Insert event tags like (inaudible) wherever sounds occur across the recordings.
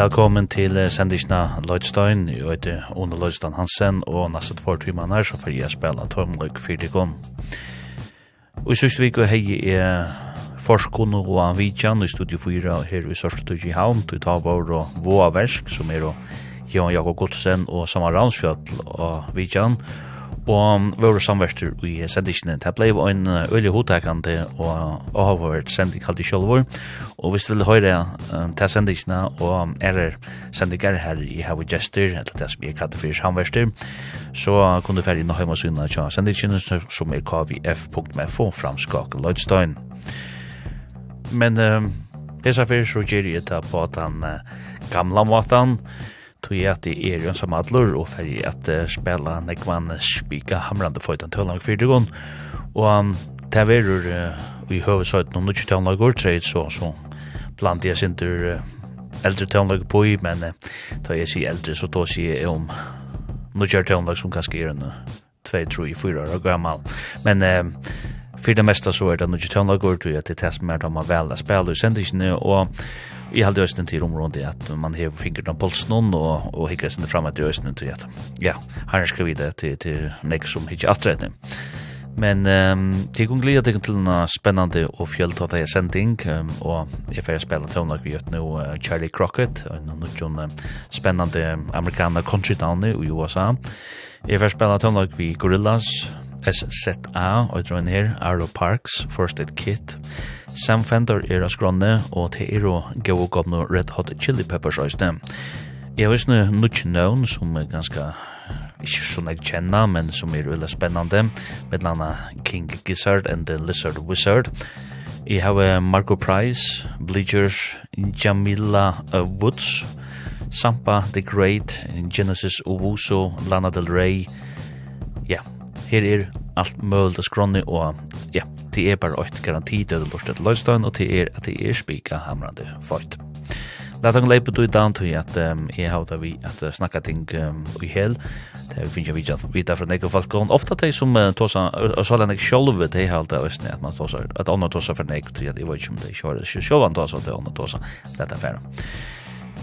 Velkommen til sendisna Lloydstein, jeg heter Ona Lloydstein Hansen, og nesten tvær timer timaner så får jeg spela Tormløk Fyrtikon. Og i sørste vik og hei er forskon og anvidjan i Studio 4 her i Sørstudj i Havn, til Tavor og Våaversk, som er og Jan Jakob Godsen og Samar Ransfjall og Vidjan, og og våre samverster i sendisjene. Det ble en øyelig hodtakende og avhørt sending kalt i kjølvor. Og hvis du vil høre um, til sendisjene og er det sendinger her i Havre Gjester, eller det som jeg kallte for samverster, så kan du ferdig nå hjemme syne til sendisjene som er kvf.fo framskak Lødstein. Men um, det er så fyrir så gjør jeg det på den uh, gamla måten, tog jeg at det er jo som adler, og ferdig at uh, spela nekvann spika hamrande for den tøllang fyrtigon, og han det verur i høvesøyten om nukki tøllang går treit, så, så blant jeg sinter eldre tøllang på i, men uh, da jeg sier eldre, så da sier jeg om nukki tøllang som kanskje er en 2, 3, 4 år gammal, men uh, för det mesta så är det nog tjänar går till att det test mer de har väl spelar sen det inte och i halde östen till området att man har fingret på pulsen och och hickar sen fram att östen till att ja han ska vidare till till nästa som hittar att Men ehm det kunde glida till en spännande och fjälltåta sending um, och jag får spela tonlag vi nu uh, Charlie Crockett och annan sån spännande amerikanska country down i USA. Jag får spela tonlag vi Gorillas SZA, og drøyne her, Arlo Parks, First Aid Kit. Sam Fender er av skronne, og til er å gå og gå Red Hot Chili Peppers øyste. Jeg har visne nutje nøvn som er ganske ikke så jeg kjenner, men som er veldig spennende, med landa King Gizzard and the Lizard Wizard. Jeg har Marco Price, Bleachers, Jamila Woods, Sampa the Great, Genesis Owusu, Lana Del Rey, ja, yeah her er alt mølt og skronni og ja, det er bare eit garantidøde lort et løystein og det er at det er spika hamrande fort. Lat han leipa du i down til at um, jeg har vi at snakka ting um, i hel. Det finnes jeg vidja vita fra nekko folk. Og ofta de som uh, tosa, og så lennek sjolve, de har alltid østene at man tosa, at andre tosa for nekko til at jeg vet ikke om de kjører sjolvan tosa, at andre tosa, dette er.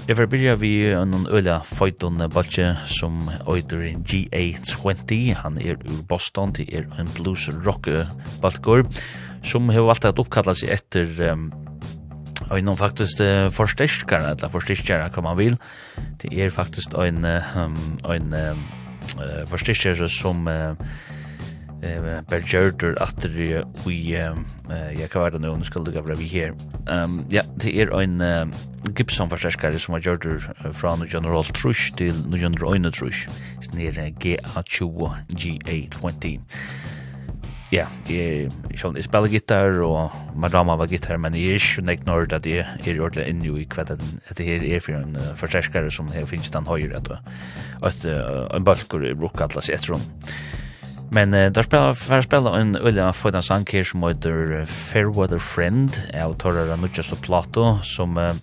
Jeg får byrja vi en øyla føyton balje som øyder en GA20. Han er ur Boston, det er en blues rock balkor som har valgt at oppkalla seg etter um, en faktisk uh, forstyrkare, eller forstyrkare, hva man vil. Det er faktisk en, um, en uh, forstyrkare som uh, eh Bergerder efter vi eh jag kan vara nu ska det vara vi här. Ehm ja, det är en Gibson förstärkare som har gjort från General Trush till General Oyne Trush. Det är GA20 GA20. Ja, jeg, jeg, jeg spiller gitar, og madama var gitar, men jeg er ikke nek når at jeg er ordentlig inne i hva det her er for en uh, forsterskare som her finnes den høyre, at, at en balkur er brukket atlas etter om. Men uh, där spelar för spela en öliga för den sank som heter Fairweather Friend av Torra Nuchas Plato som ehm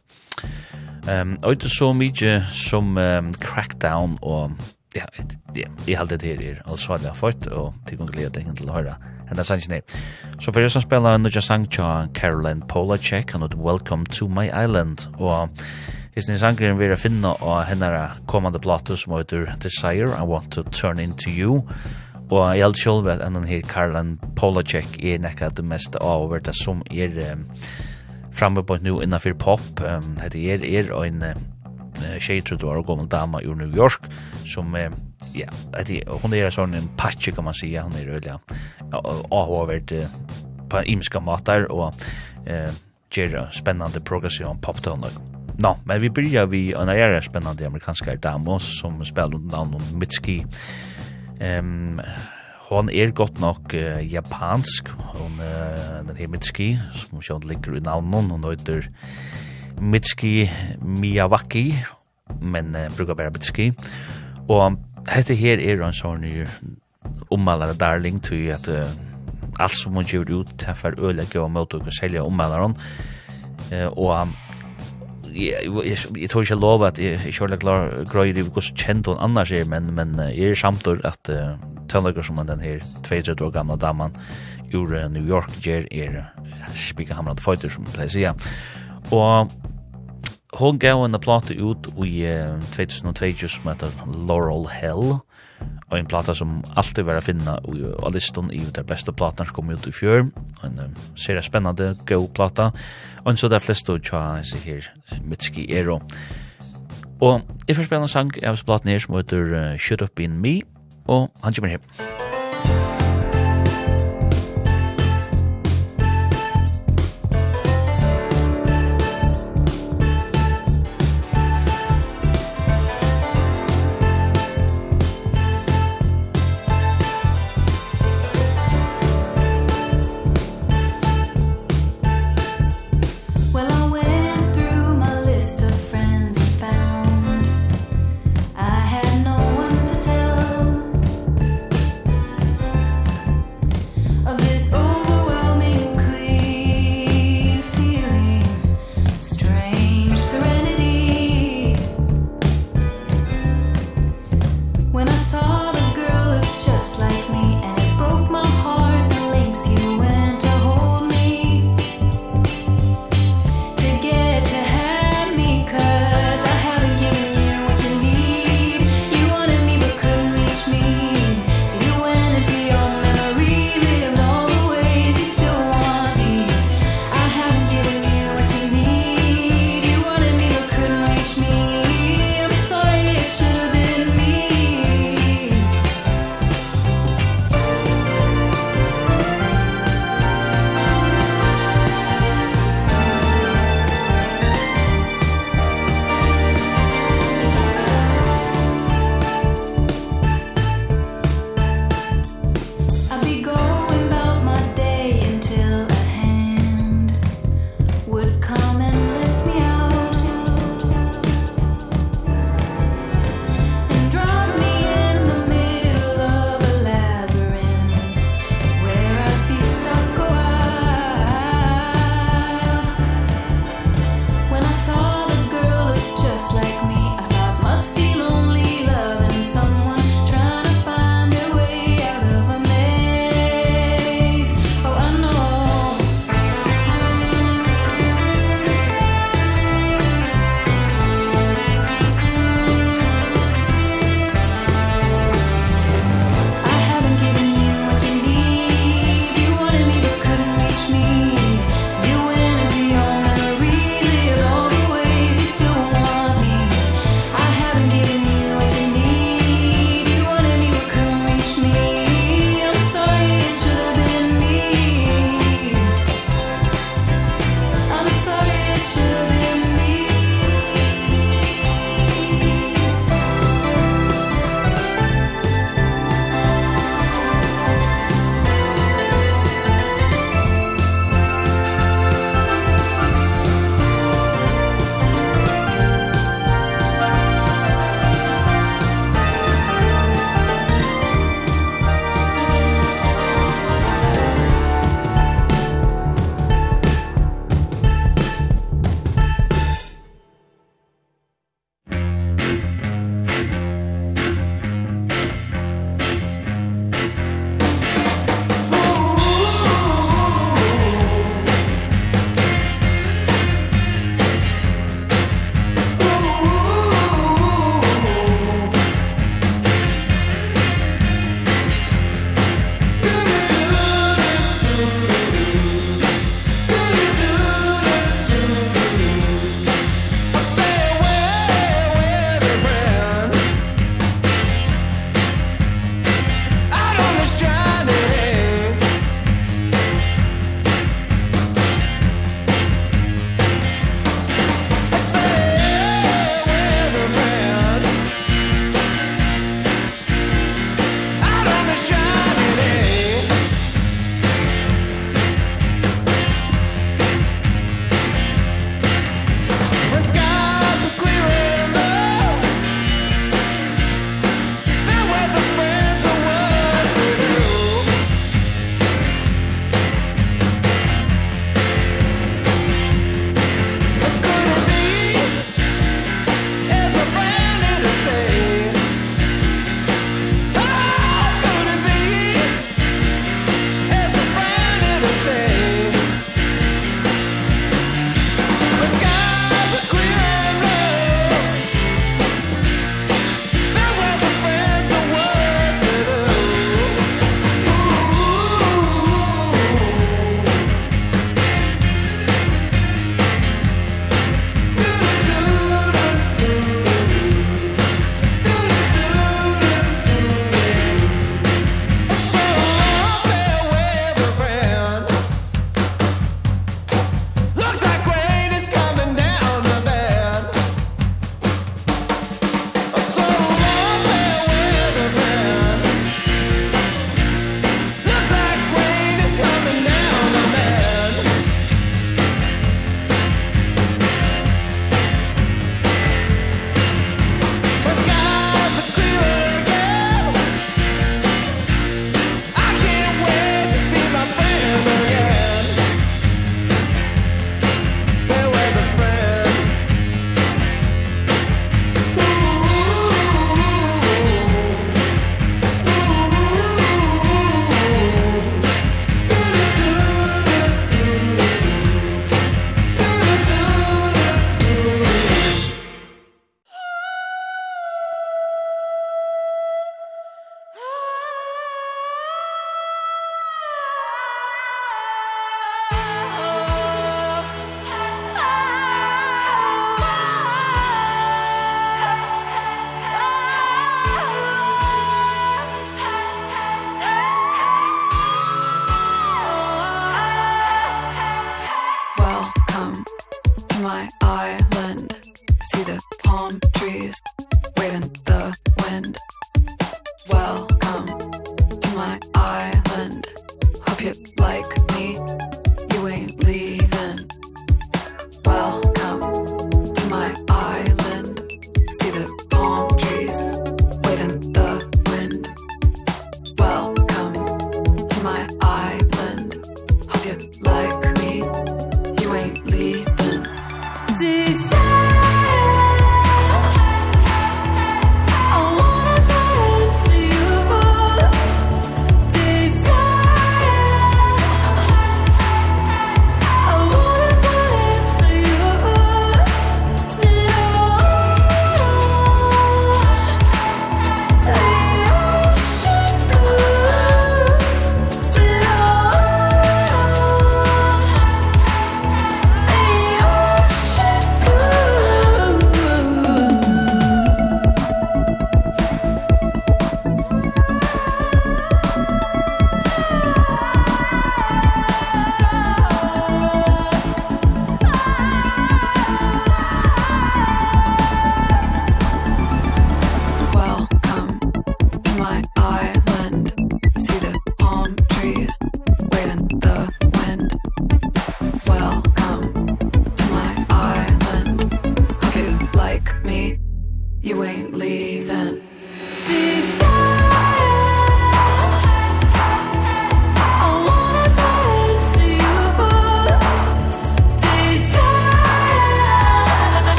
um, inte så mycket som um, Crackdown og ja, ja, i allt det her er og så hade jeg fått och till glede leda til å høre. And that's her. Så for jeg som spelar Nuchas sank Caroline Polachek and Welcome to my island og Is ni sangren vera finna av hennara kommande platus som heter Desire, I Want to Turn Into You. Og jeg held selv at enn her Karlan Polacek er nekka det mest av det som er um, framme på nu innanfyr pop. Um, Hette er, er en uh, tjejtrud og gammel dama ur New York som uh, ja, hette, hon er sånn en patch kan man säga. Hon er och avhåvert uh, på imska matar og uh, gjør spennende progressiv poptoner. Nå, no, men vi byrjar vi en ära spännande amerikanska damos som spelar under namn Mitski. Mitski Ehm um, hon er godt nok uh, japansk. Hon uh, den her Mitski, som sjón ligger i navnet, hon heter Mitski Miyawaki, men uh, brukar bara Mitski. Og hette her er en sånn ommalare darling til at uh, alt som hon gjør ut, til for ødelegge og møte og selge ommalaren. Uh, og jeg tror ikke lov at jeg ikke er klar grøyre i hvordan kjent hun annars er, men, men jeg er samtidig at uh, tønlager som den her 32 år gamle damen ur New York gjør er spika hamrat fighter som jeg sier. Og hon gav en plate ut i 2022 som heter Laurel Hell og en plata som alltid var å finna og listan i de beste platene som kom ut i fjør en uh, serie spennende, god plata og Og så det er flest å tja seg her Mitski Ero. Og jeg får spille en sang av platen her som heter uh, Shut Up In Me, og han kommer her.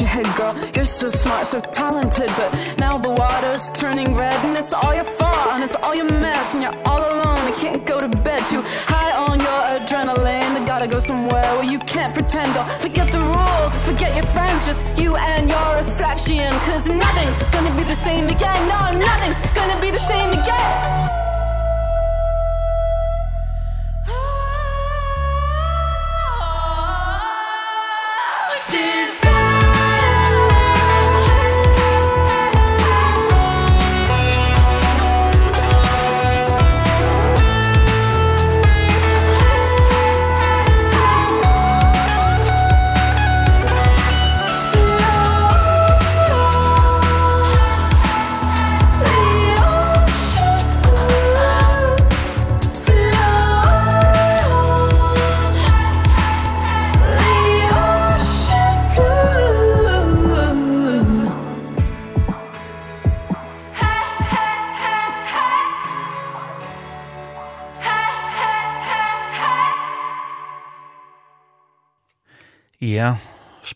your head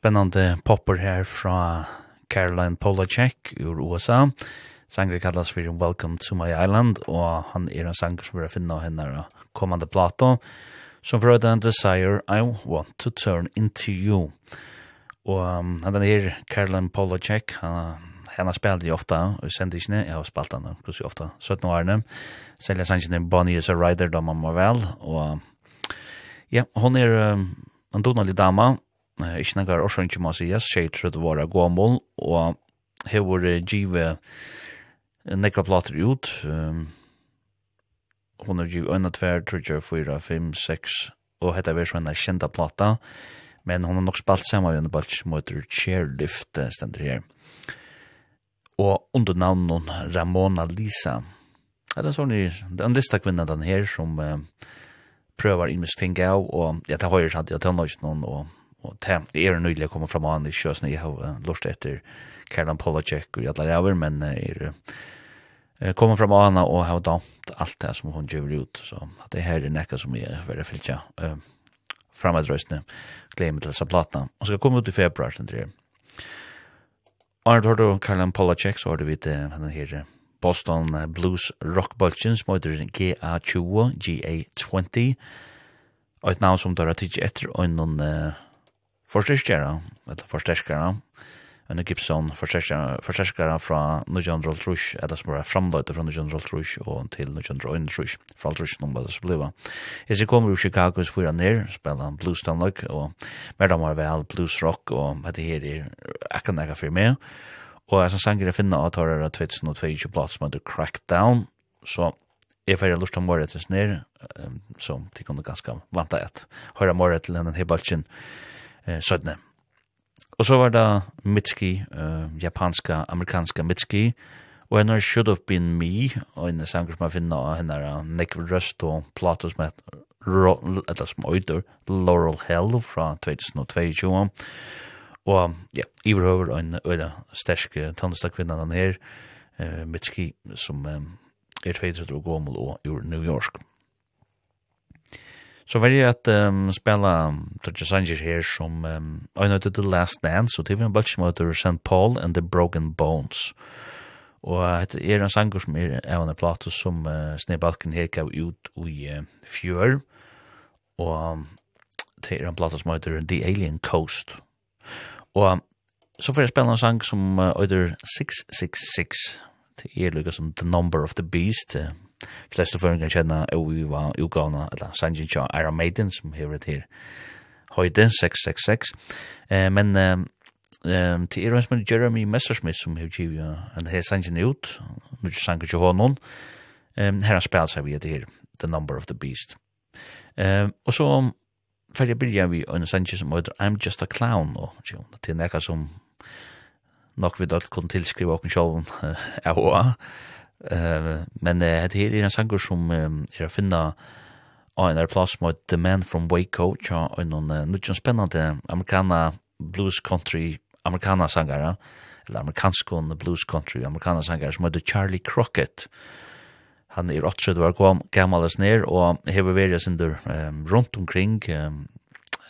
Spennande popper her fra Caroline Polacek ur USA. Sanger kallas for Welcome to my island, og han er en sanger som vi har finnet henne kommande plato, som for en Desire I Want to Turn Into You. Og um, han er Caroline Polacek, han Hanna spelade ju ofta och sände inte jag har spelat henne kus ju ofta 17 år nu sälja sangen Bonnie is a rider då man väl och ja hon är um, en donalig dama ikke nekar årsønke må sies, tjei trøtt våre gåmål, og her var det give nekra plater ut, um, hun har givet øyne tver, trøtje, fyra, fem, seks, og hette vi sånne kjenta plata, men hun har nok spalt samme av en balt som heter chairlift stender her. Og under navnet Ramona Lisa, er det sånn det er en lista kvinna den her som uh, prøver investing av, og jeg tar høyre sant, jeg tar noe noen, og og det er nøydelig å komme fram an i kjøsene jeg har lurt etter Karlan Polacek og Jadlar Ræver, men er kommer fram an og har damt alt det som hun gjør ut så det her er nekka som jeg vil fylltja fram et gleder meg til disse platene, og skal komme ut i februar sånn det Arnold har du Karlan Polacek så har du vidt henne her Boston Blues Rock Bulletin som heter GA20 GA20 og et navn som drar tidsi etter og noen forsterkere, eller forsterkere, en Gibson forsterkere fra 1903, eller som var framløyte fra 1903 og til 1903, fra alt rush noen bare så bliva. Jeg ser kommer jo Chicago's fyrer ned, spiller han blues Danmark, og mer da var vel blues rock, og dette her er akkurat nekka fyrir meg. Og jeg som sanger jeg finner at her er 2022 plats som heter Crackdown, så jeg fyrir lust om året til snir, som de kunne ganske vanta at høyra måret til henne hibaltjen, eh, sødne. Og så var det Mitski, eh, japanska, amerikanska Mitski, og henne Should Have Been Me, og henne sanger som jeg finner av henne er Nick Rust og Plato som heter eller som øyder Laurel Hell fra 2022 og ja, iverhøver en øyda sterske tannustakvinnan han her, eh, Mitski, som eh, er 20 år gammel og ur New York. Så var det at um, spela Dodger Sanchez her som um, I know the last dance og det var en bunch motor St. Paul and the Broken Bones. Og det er en sanger som er av en plato som uh, Snøbalken her gav ut i uh, fjør. Og det er en plato som heter The Alien Coast. Og så får jeg spela en sang som uh, heter 666. Det er lukka som The Number of the Beast. Uh, fleste føringar kjenna og vi var utgavna, eller sangen tja Iron Maiden, som hever et her høyde, 666. Eh, men eh, til er som Jeremy Messersmith, som hever kjiv en her sangen ut, mykje sangen tja honom, eh, her han spela seg vi etter her, The Number of the Beast. Eh, og så fer jeg byrja vi en sangen som heter I'm Just a Clown, og til nekka som nok vi da kunne tilskriva okken sjálfum av (laughs) eh men uh, det her er en sanger som um, er å finne av en plass mot The Man from Waco, tja, og noen uh, noen spennende amerikana blues country amerikana sangere, eller amerikansk blues country amerikana sangere, som heter Charlie Crockett. Han er 8 år gammel ned, og hever vært sin der um, rundt omkring, um,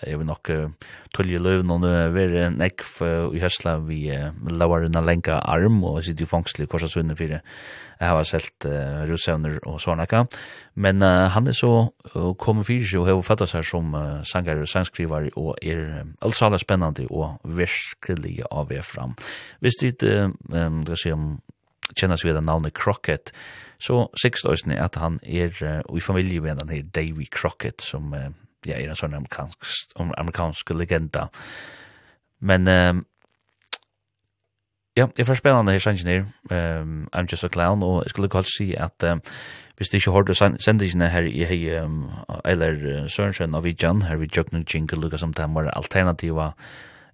jeg vil nok uh, tullje løven og være uh, i høsla vi uh, lavar en lenka arm og sitter i fangslig korsa sunne fyrir jeg har selt uh, russevner og svarnaka men uh, han er så uh, kom fyrir seg og har fattet seg som uh, sanger og sangskrivar og er um, altså alle spennende og virkelig av er fram. Hvis dit uh, um, skal si om kjennas ved navnet Crockett, så sikst òsne at han er uh, i familie med den her Davy Crockett, som uh, ja, er en sånn amerikansk, amerikansk legenda. Men, um, ja, jeg får spennende her sannsyn her, um, I'm Just a Clown, og jeg skulle godt si at um, hvis du ikke har hørt sendingene her i hei, um, eller uh, Sørensen og Vidjan, her vi jøkken jingle, lukka som det var alternativa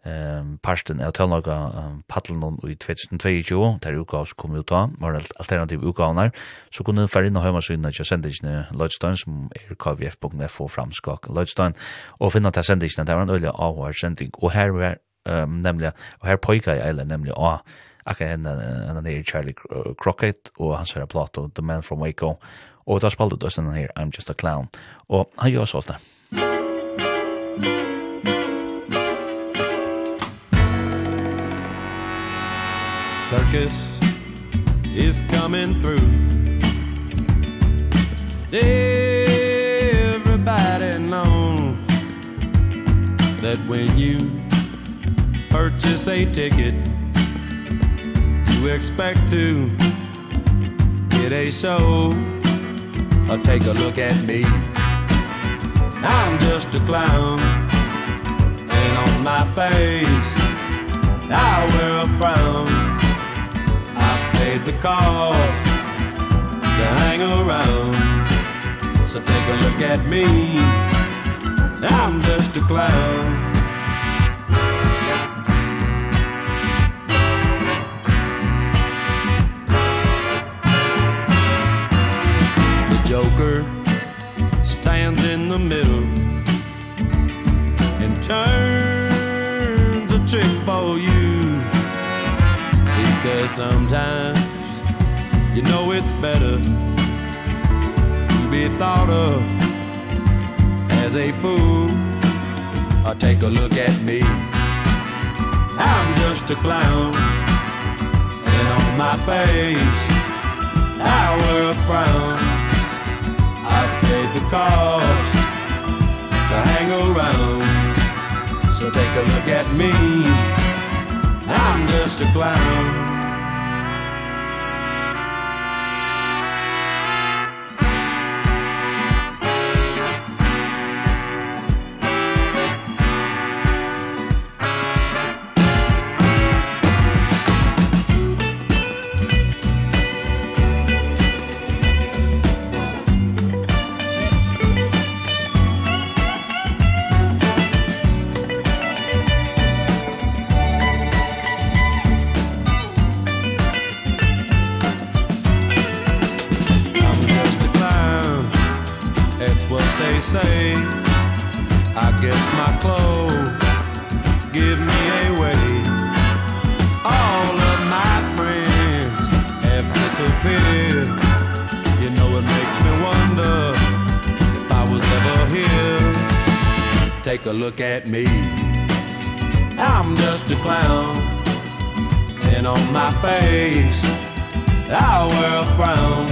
um, parsten av tølnaga um, paddelen i 2022, der uka som kom ut av, var alternativ utgavnar, så kunne du færre inn og høyma syna til sendingene Lødstein, som er kvf.fo framskak Lødstein, og finna til sendingene, det var en øyla avhår sending, og her var um, nemlig, og her poika jeg eller nemlig av, akkurat henne, henne nere Charlie Crockett, og hans herre Plato, The Man from Waco, og da spalte du denne her, I'm Just a Clown, og han gjør sånn det. Musikk circus is coming through. Everybody knows that when you purchase a ticket you expect to get a show. Or take a look at me. I'm just a clown and on my face I wear a frown paid the cost to hang around. So take a look at me. I'm just a clown. Joker stands in the middle and turns a trick for you. Because sometimes you know it's better to be thought of as a fool. Or take a look at me. I'm just a clown. And on my face I wear a frown. I've paid the cost to hang around. So take a look at me. I'm just a clown. say I guess my clothes give me away All of my friends have disappeared. You know it makes me wonder if I was ever here. Take a look at me. I'm just a clown. And on my face I wear a frown.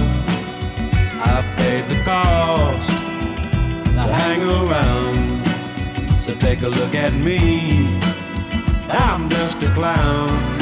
I've paid the cost to hang around. So take a look at me. I'm just a clown.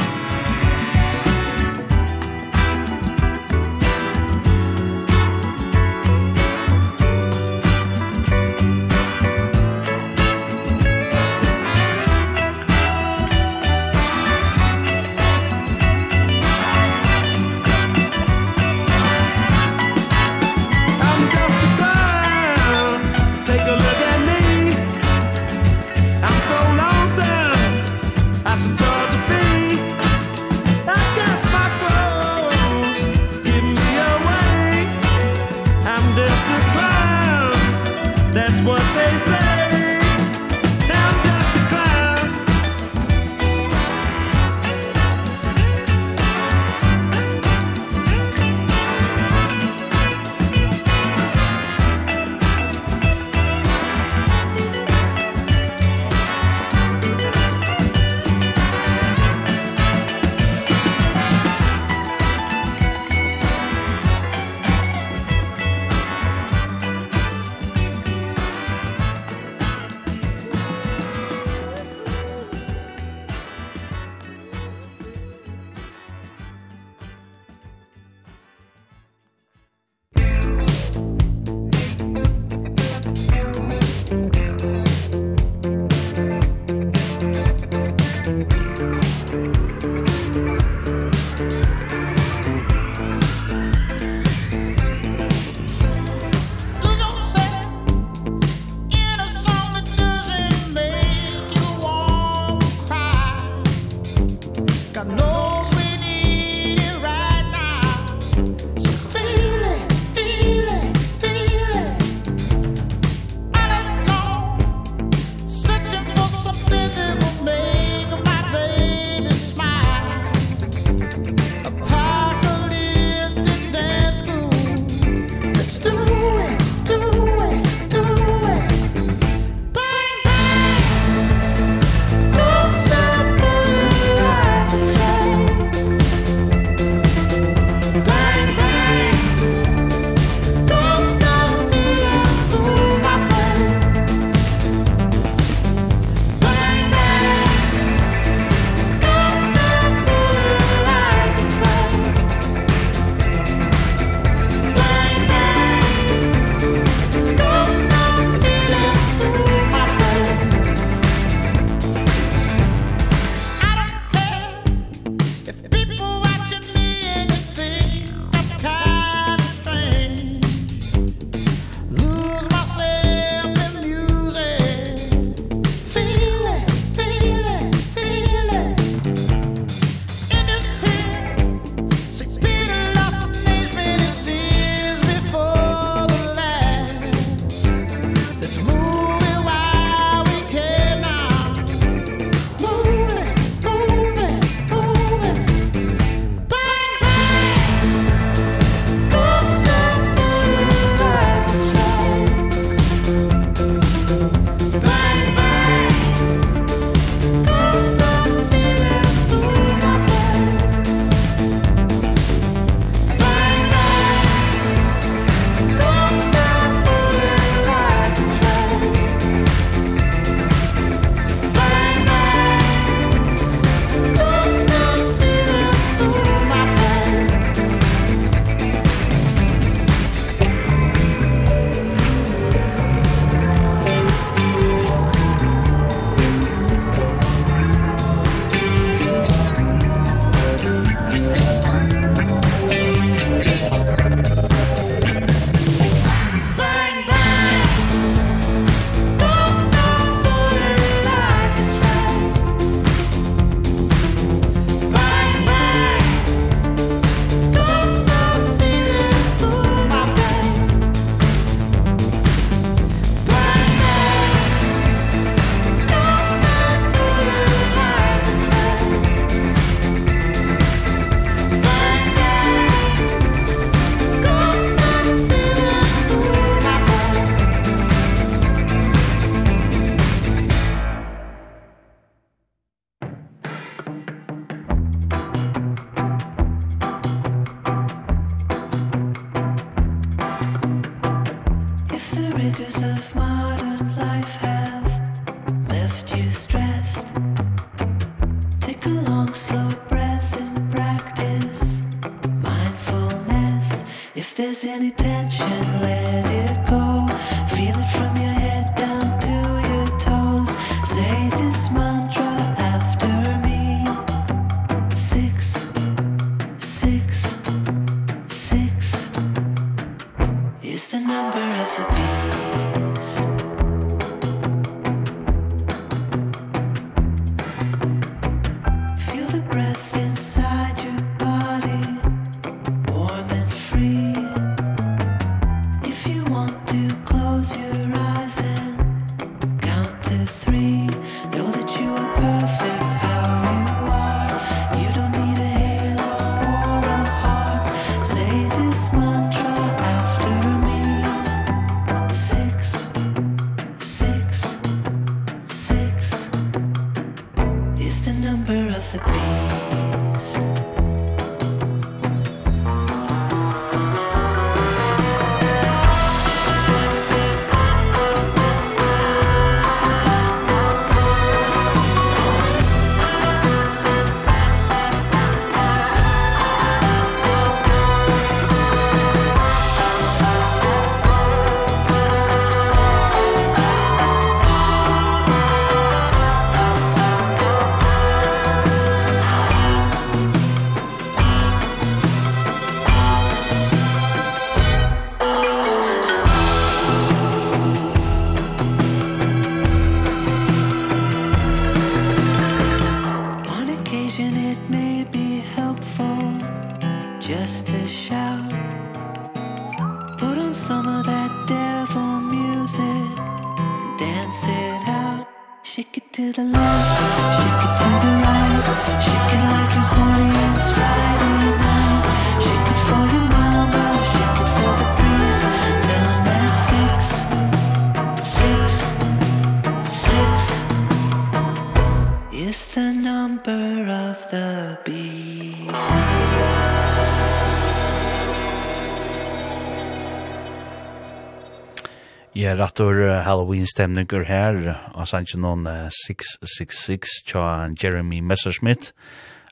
rattor Halloween stemninger her, og sannsyn noen 666 tja Jeremy Messerschmidt,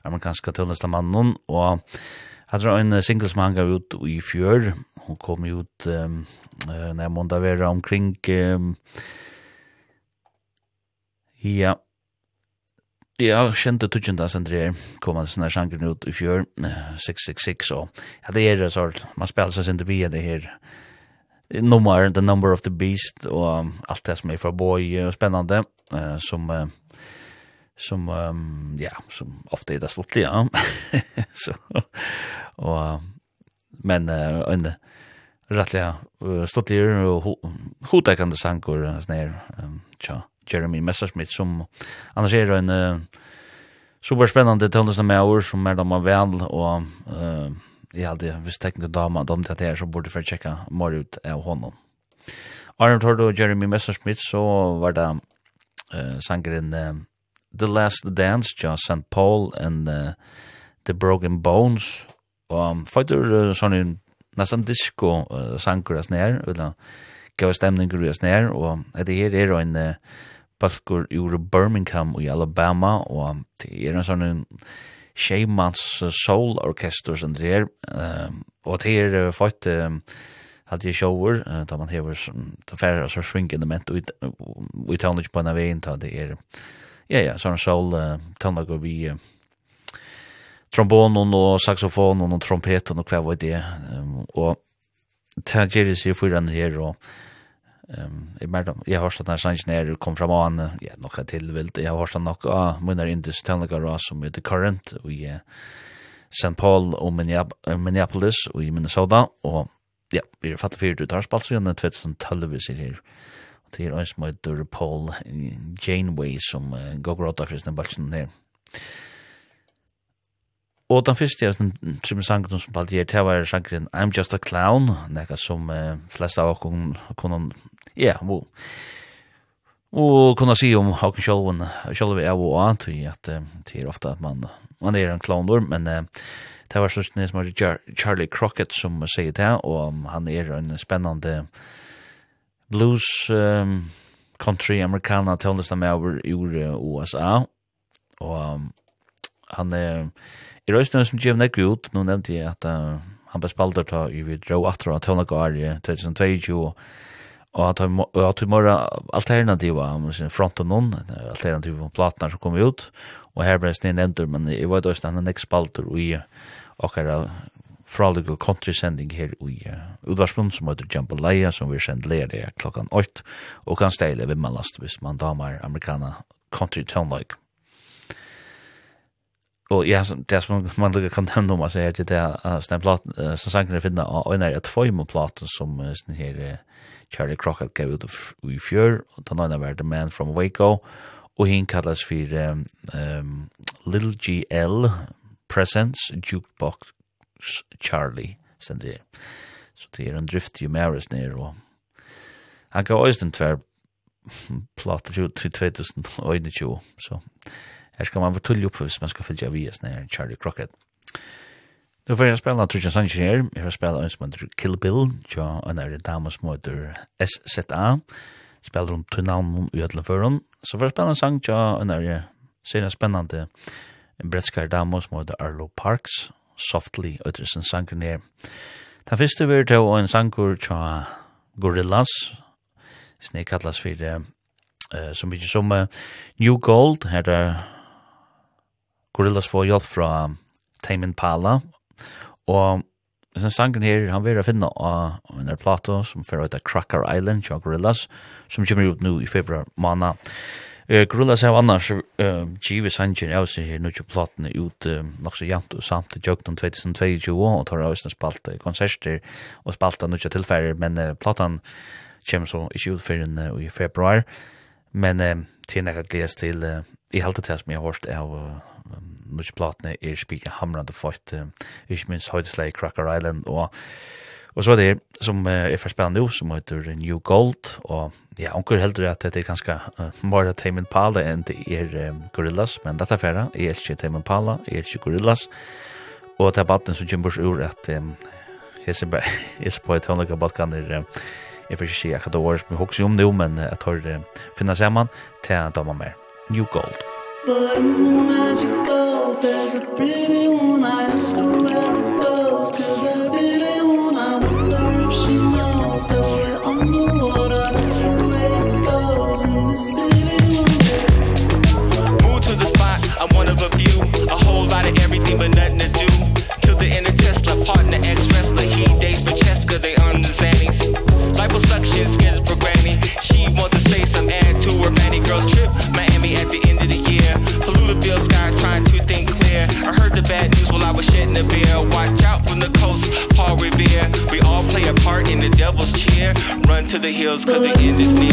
amerikanska tøllnesta mannen, og hadde en single som han gav ut i fjør, hun kom ut um, når måndag vera omkring um, ja. Ja, kjente tutsen da sender kom han sånne sjanger ut i fjør, 666, og ja, det er det sånn, man spiller seg sender via det her, nummer, The Number of the Beast og um, alt det som er för boy och spännande uh, som uh, som um, ja, som ofte er det slutliga. (laughs) så och men uh, en rettelig uh, slutliga och hota sanger uh, sankor snär um, tja Jeremy Messersmith som annars är en uh, superspännande tonlista med år som er de man väl och uh, jeg hadde, hvis tekken dama, dom til at jeg er, så burde jeg tjekka mer ut av honom. Arne Tord og Jeremy Messerschmidt, så var det uh, sangeren uh, The Last Dance, ja, St. Paul and uh, The Broken Bones, og um, fighter uh, sånn en nesten disco uh, sanger oss nær, eller gav stemninger oss nær, og det her er en uh, balkur ur Birmingham i Alabama, og det er en sånn en Sheimans Soul Orchestra som det er, og det er fått hadde jeg shower, da man hever ta færre så svingende ment ut tøvnlig på en av veien, da det er ja, ja, sånn soul tøvnlig og vi trombonen og saxofonen og trompeten og hva var det, og det gjør det seg for her, og Ehm i mer jag har stått när sanns när kom fram an ja några tillvilt jag har stått några munnar inte ständiga ras som the current och ja St Paul och Minneapolis och i Minnesota. Och ja vi har fattat fyra tar spalt så sen 2012 vi ser här och det är en som heter Paul Janeway som uh, går gråta för sin balsen här Og den første jeg som sangen som palte gjør, det var sangen I'm Just a Clown, nekka som uh, flest av okkur kunne ja, og og kunne si om Håkon Sjölven Sjölven er jo annet i at det er ofte at man, man er en kloner men uh, det var sånn som er Charlie Crockett som sier det og han er en spennende blues um, country americana tøvnlista med over ur USA og um, han er i røysten som Jim Neck ut nå nevnte jeg at uh, han ble spalder ta i vi dro 18 av tøvnagar i 2022 og Og at at vi mora alternativa, man front og non, alternativa platnar som kom ut, og her ble sninn endur, men i var også han er spalter spalter i okkara fralig og sending her i utvarspunn som heter Jambalaya, som vi sender leir det klokkan 8, og kan steile ved mannlast hvis man damar amerikana country tonelike. Og ja, det som man lukka kan nevne om, altså, er til det, uh, som sangen er finna, og en er et foim som uh, her, uh, Charlie Crockett gav ut i fjør, og den andre var The Man from Waco, og hinn kallas for um, um, Little GL Presents Jukebox Charlie, stendir. Så det er en drift i Maris nere, og han gav ois den tver plater ut til 2021, så her skal man fortulle opp hvis man skal fylgja vi, Charlie Crockett. Nu får jeg spela Trudja Sanchez her. Jeg får spela en som heter Kill Bill, tja, en er dame som heter SZA. Spelar om til navn i Øtleføren. Så får jeg spela en sang, tja, en er sena spennende bretskar dame som heter Arlo Parks, Softly, Øtlesen sangen her. Den første var til en sangur tja Gorillas, snek kallas for uh, som vi som uh, New Gold, her er Gorillas får hjelp fra Tame Impala Og Sen sangen her, han vil finna av en er plato som fører ut av Cracker Island, John Gorillas, som kommer ut nå i februar måned. Uh, Gorillas er annars uh, givet sangen av seg her, nu til platene ut uh, nok så jant og samt til jøgten 2022, og tar av sin spalt konserter, og spalta av ikke tilfærer, men uh, platan kommer så ikke ut før uh, i februar, men uh, til nekka gledes til, uh, i halte til som jeg har hørt av uh, Nuts platene er spika hamrande fort, ikke minst høydesleg Cracker Island, og Og så er det som er for spennende jo, som heter New Gold, og ja, onker heldur at det er ganske uh, more Tame Impala enn det er um, Gorillas, men dette færa, jeg er ikke Tame Impala, jeg er Gorillas, og det (laughs) er baden som kjemper ur at um, jeg ser på et hønlega balkaner, um, jeg får ikke si akkurat det året som jeg om nå, men at jeg tar finna saman til dama mer. New Gold. But in the magic gold There's a pretty one I ask her where fear. We all play a part in the devil's chair run to the hills cuz the end is near.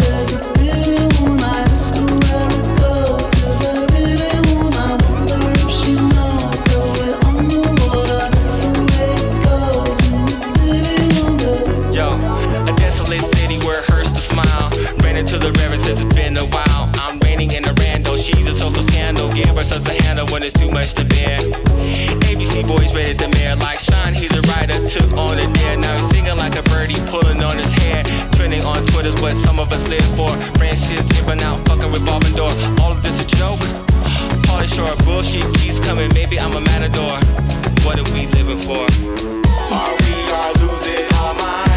There's a real one I ask where it goes. Cause I really wanna wonder if she knows the way on the water that's the way it goes. In the city on the yo a desolate city where hurts to smile. Ran into the river since it's been a while. I'm raining in a rando she's a social scandal. Give her such a handle when it's too much to bear. He boys rated the mayor like Sean he's a writer took on it there now he's singing like a birdie pulling on his hair. Trending on Twitter's what some of us live for. Branches giving out fucking revolving door. All of this a joke? (sighs) Pauly Shore bullshit keeps coming. Maybe I'm a matador. What are we living for? Are we all losing our minds?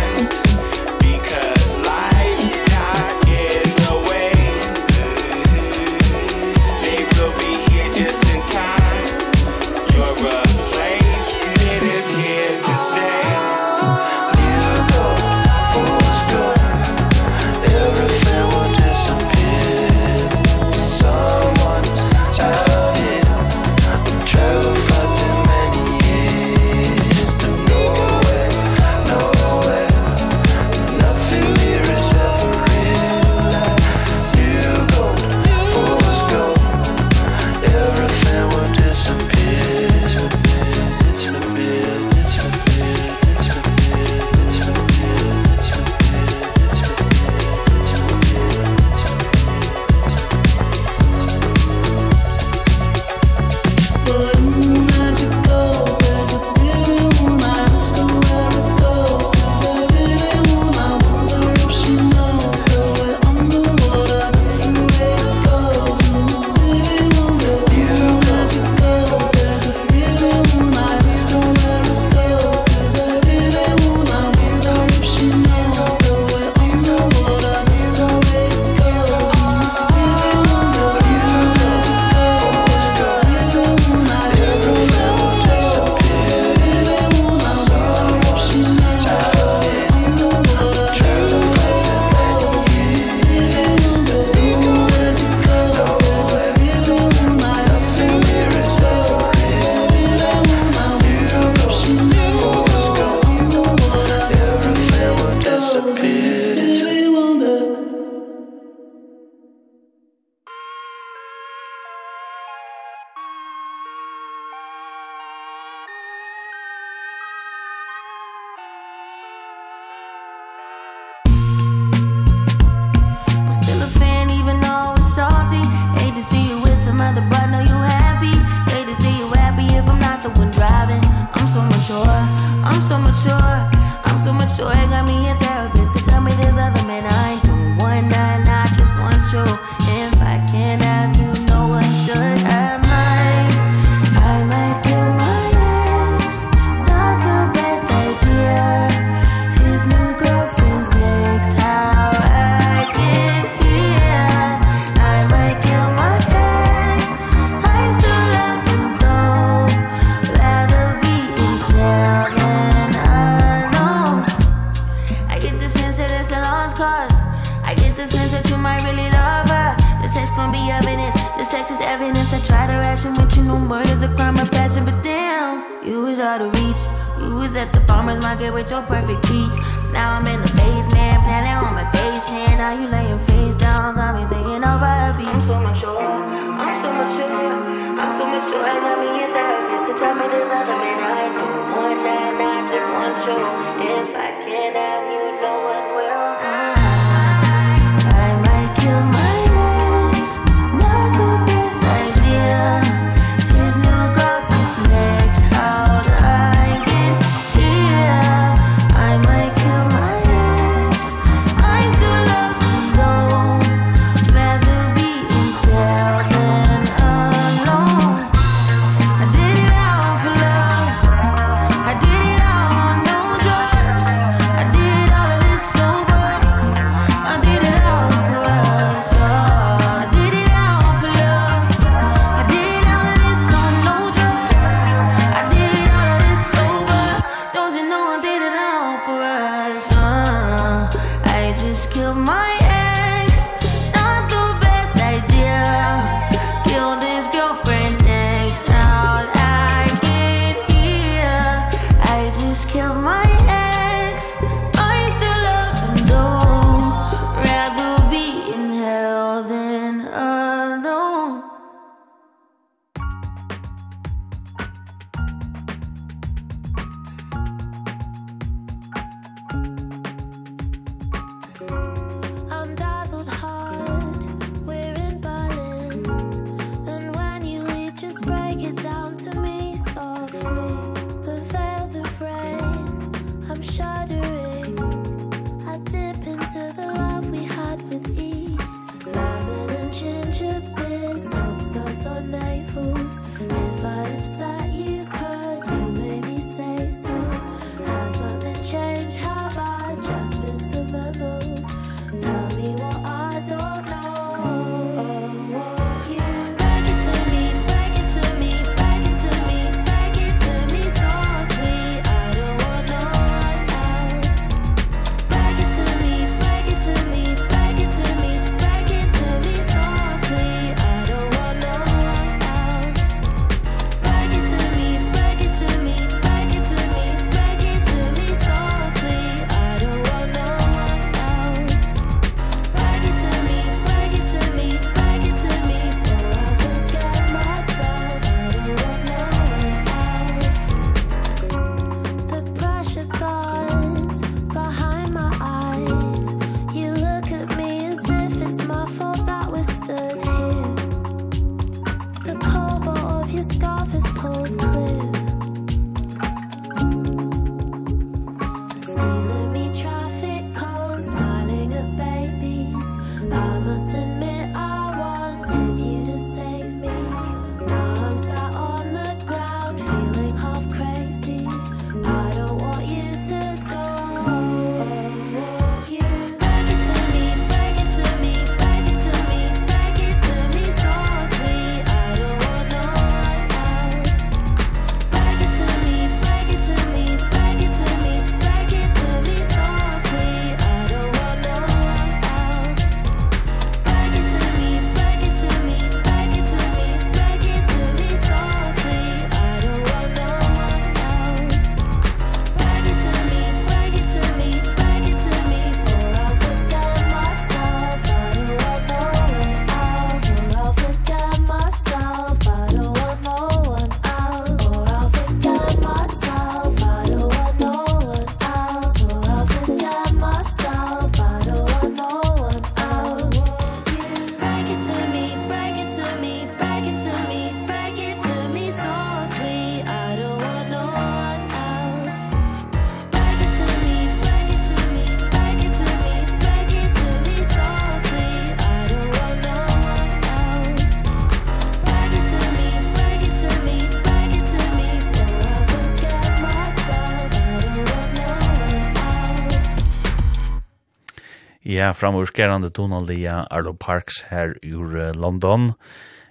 ja, framurskerande tonalia Arlo Parks her ur London.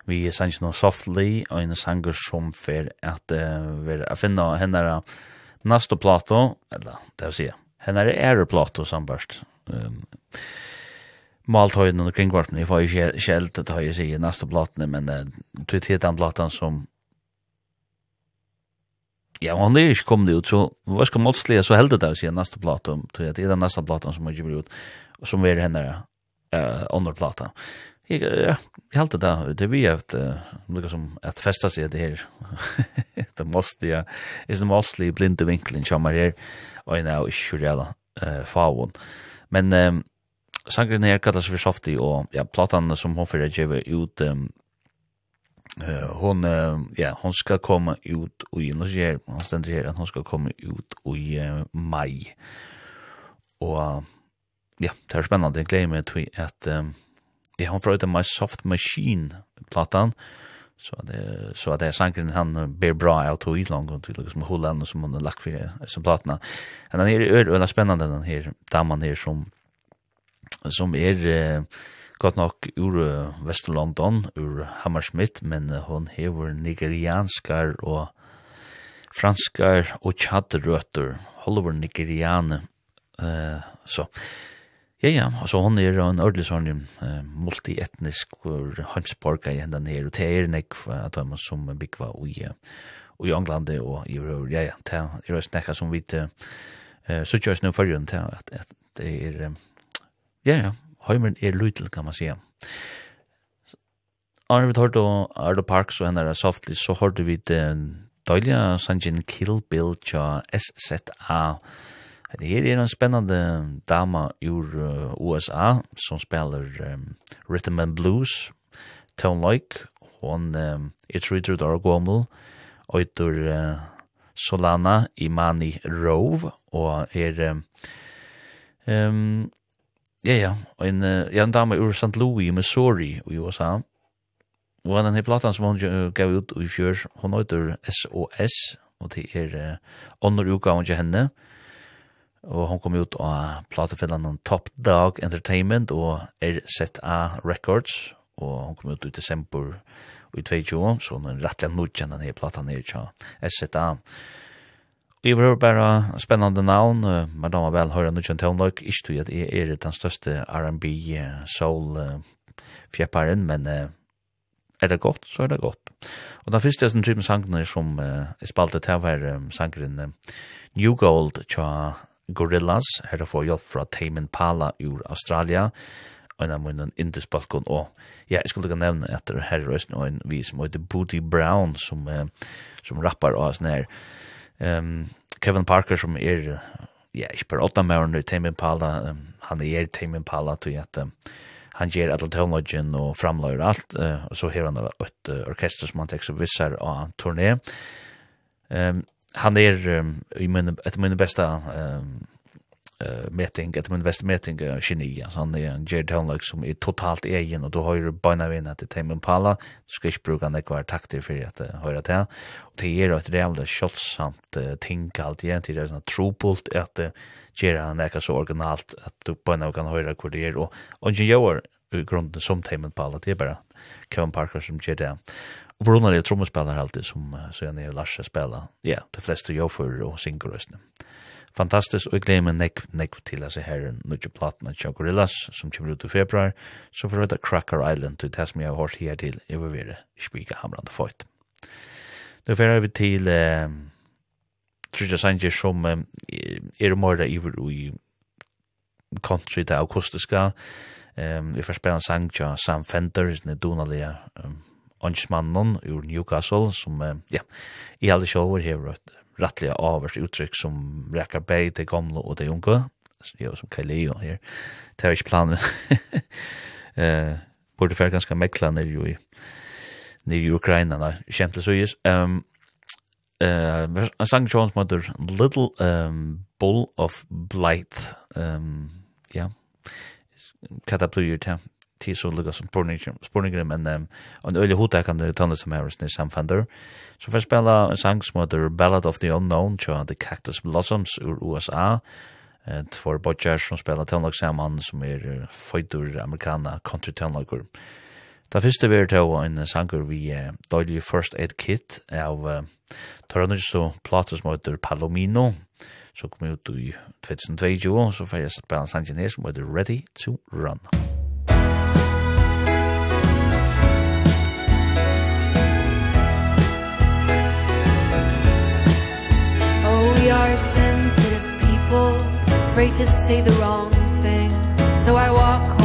Vi er sanns no softly, og en sanger som fer at uh, vi finna henne nasto plato, eller det vil si, henne er ære plato sambarst. Um, Maltøyden og kringvarpen, jeg får jo kjelt at jeg sier nasto platene, men uh, du er den platan som ja, og han er ikke kommet ut, så hva skal måttstlige, så heldig det å si neste platen, det er den neste platen som ikke blir ut som är henne eh under plattan. Jag jag helt det där det vi haft något som att festa sig det här. (laughs) det måste ja is the mostly blind the winkle in chamar här och nu is sjurella eh faun. Men ehm sangren här kallas för softy och ja platan som hon för ge ut um, Eh hon ja hon ska komma ut och i nu ser hon ständer här att hon ska komma ut i maj. Och ja, det er spennende. Jeg gleder meg til at um, jeg har prøvd My Soft Machine-platan, så det, så det er sangren han ber bra av to i lang, og til liksom Holland, og som hun har lagt for som platene. Men den her er øyla spennende, den her damen her som, som er uh, godt nok ur uh, Vesterlondon, ur Hammersmith, men uh, hon hever nigerianskar og franskar og tjadrøtter, holder nigeriane, uh, så... So Ja, ja, altså hon er en ordentlig sånn uh, multietnisk heimsborger i hendene her, og det er nek at de som byggva i, uh, i England og i Rør. ja, ja, det er også nekka som vi uh, så kjøres nå førjen til at, at det er, ja, ja, heimeren er lytel, kan man sige. Arne, vi tar då Ardo Parks og henne er softly, så har du vi døyliga sangen Kill Bill tja SZA, Det her er en spennende dama ur uh, USA som spiller um, Rhythm and Blues, Tone Like. Hon um, er trydrud av gommel, og etter uh, Solana Imani Rove, og er... Um, um, ja, ja, en, uh, en dama ur St. Louis, Missouri i USA. Og den her platan som hon gav ut i fjør, hon øyter SOS, og det er uh, under utgaven til henne. Og Og hon kom ut av platefellan Top Dog Entertainment og RZA Records. Og hon kom ut i desember i 2020, så hon er rettelig nødgjent denne platan her tja, RZA. Og jeg var bare spennende navn, men da var vel høyre nødgjent til hun ikke tog at jeg er den største R&B soul fjepparen, men er det godt, så er det godt. Og den første som trymme sangene som jeg spalte til var sangeren New Gold, tja Gorillas, her er få hjelp fra Tamen Pala ur Australia, og en av munnen Indus Balkon, og ja, jeg skulle ikke nevne at det her er og en vi som heter Booty Brown, som, eh, som rappar og sånn her. Um, Kevin Parker, som er, ja, ikke bare åtta med i Tamen Pala, um, han er Tamen Pala, til at um, han ger alla tonlagen og framløyer alt, uh, og så har han et uh, orkester som han tekst så visser av turné. Um, han är um, i min et min bästa ehm eh meeting ett min bästa meeting uh, geni. Så han är en Jared Townlock som är totalt egen och då har ju bara vinn att Tame Impala. Ska ju bruka den kvar takter för att uh, höra till och det är ett reellt skottsamt uh, tänk allt igen till det är såna tropult att uh, göra han är så originalt att du bara kan höra hur det är och och gör grunden som Tame Impala det är bara Kevin Parker som gör det. Och Bruno är trommespelare alltid som så jag när Lars spelar. Ja, de flesta gör för och synkrösten. Fantastiskt och jag glömmer neck neck till alltså här nu ju platna och gorillas som kommer ut i februar, så för att Cracker Island till tas mig har hört här till övervärde spika hamrande fight. Nu fer vi til eh Trudja Sanchez som er morda i i country det akustiska. Ehm vi får spela en sang Sam Fender, det donalia åndsmannen ur Newcastle, som, ja, i alle sjåver har et rattliga avers uttrykk som rekker bei til gamle og til unge, jo som Kaili og her, det er ikke planen. (laughs) uh, borde være ganske mekla nere jo i, nere i Ukraina, da, kjent det så gis. Um, uh, en sang som heter Little um, Bull of Blight. um, ja, hva det blir til, tid så lukka som spurningar, men um, en øylig hodet kan du tannet som er i samfander. Så får jeg spela en sang som heter Ballad of the Unknown, tja The Cactus Blossoms ur USA, eh två bodjar som spelar tonlag saman som är fighter amerikana country tonlager. Da fyrste vi då en sanger vi Dolly First Aid Kit av Toronto så som heter Palomino som kom ut i 2022 så får jeg spela en sanger som heter Ready to Run. afraid to say the wrong thing. So i walk home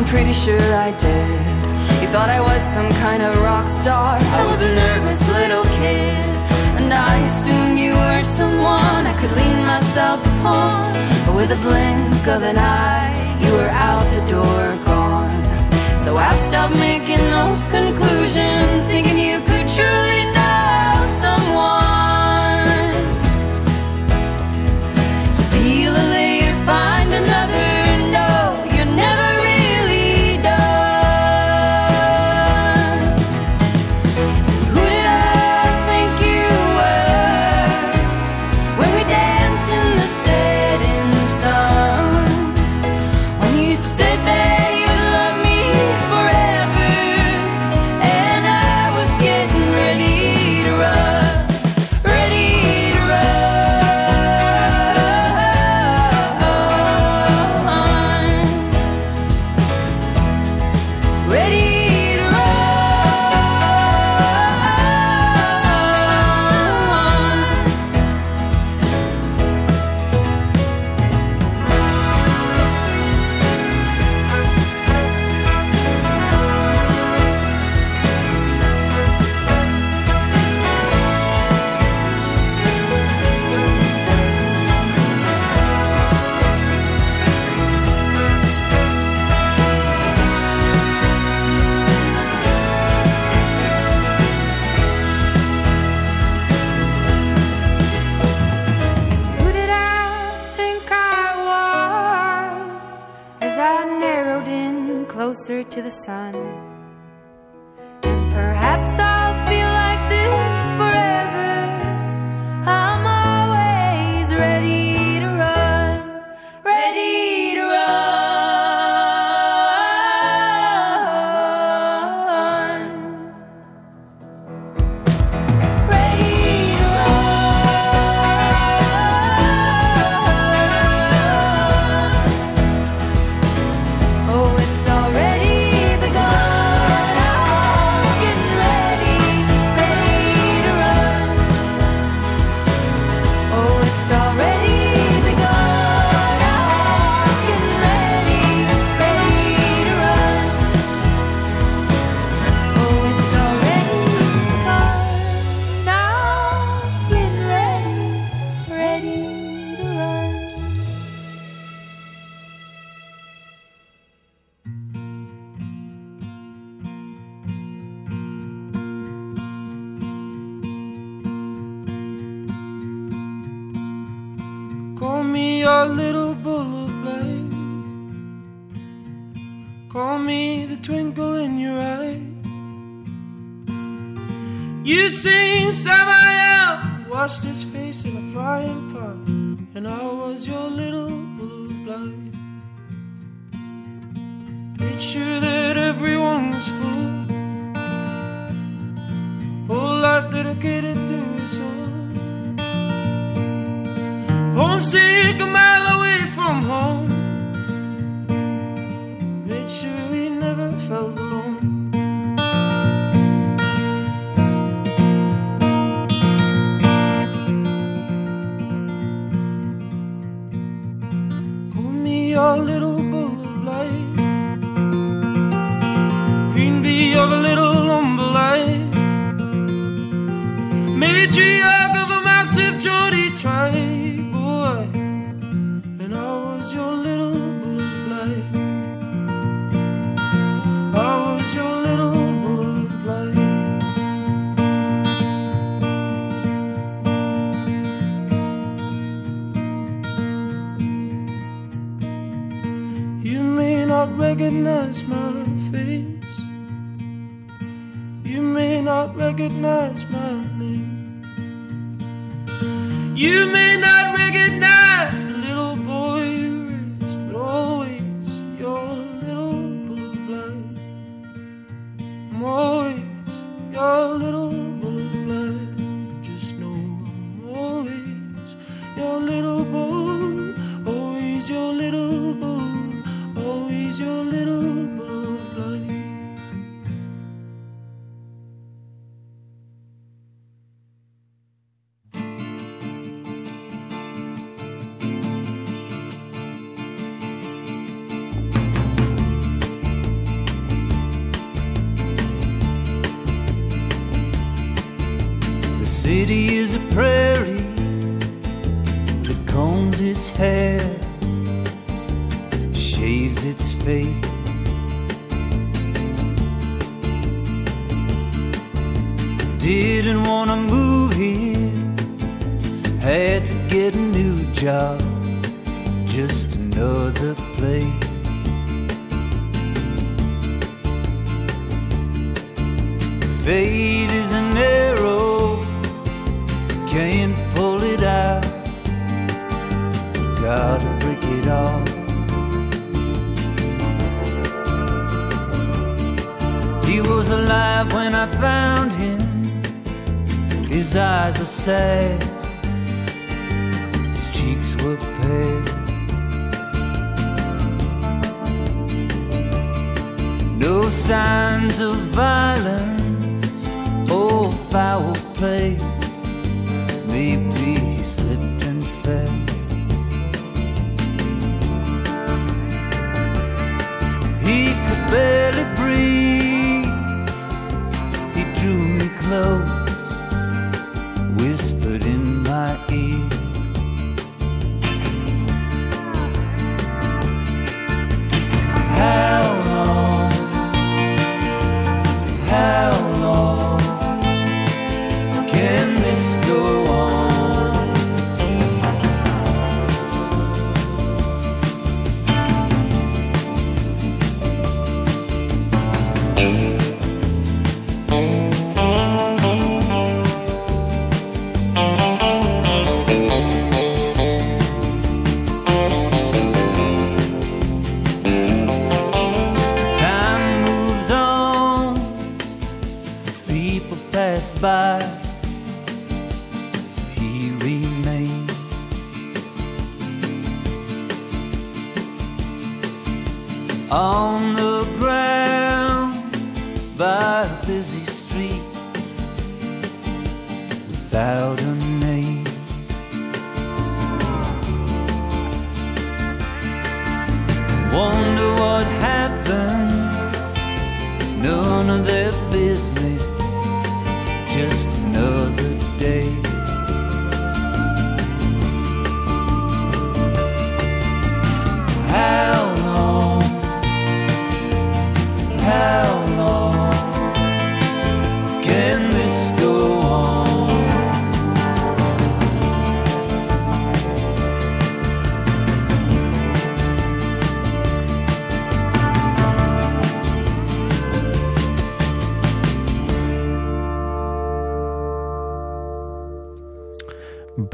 I'm pretty sure I did. You thought I was some kind of rock star. I was a nervous little kid And I assumed you were someone I could lean myself upon. But with a blink of an eye You were out the door gone. So I stopped making those conclusions Thinking you could truly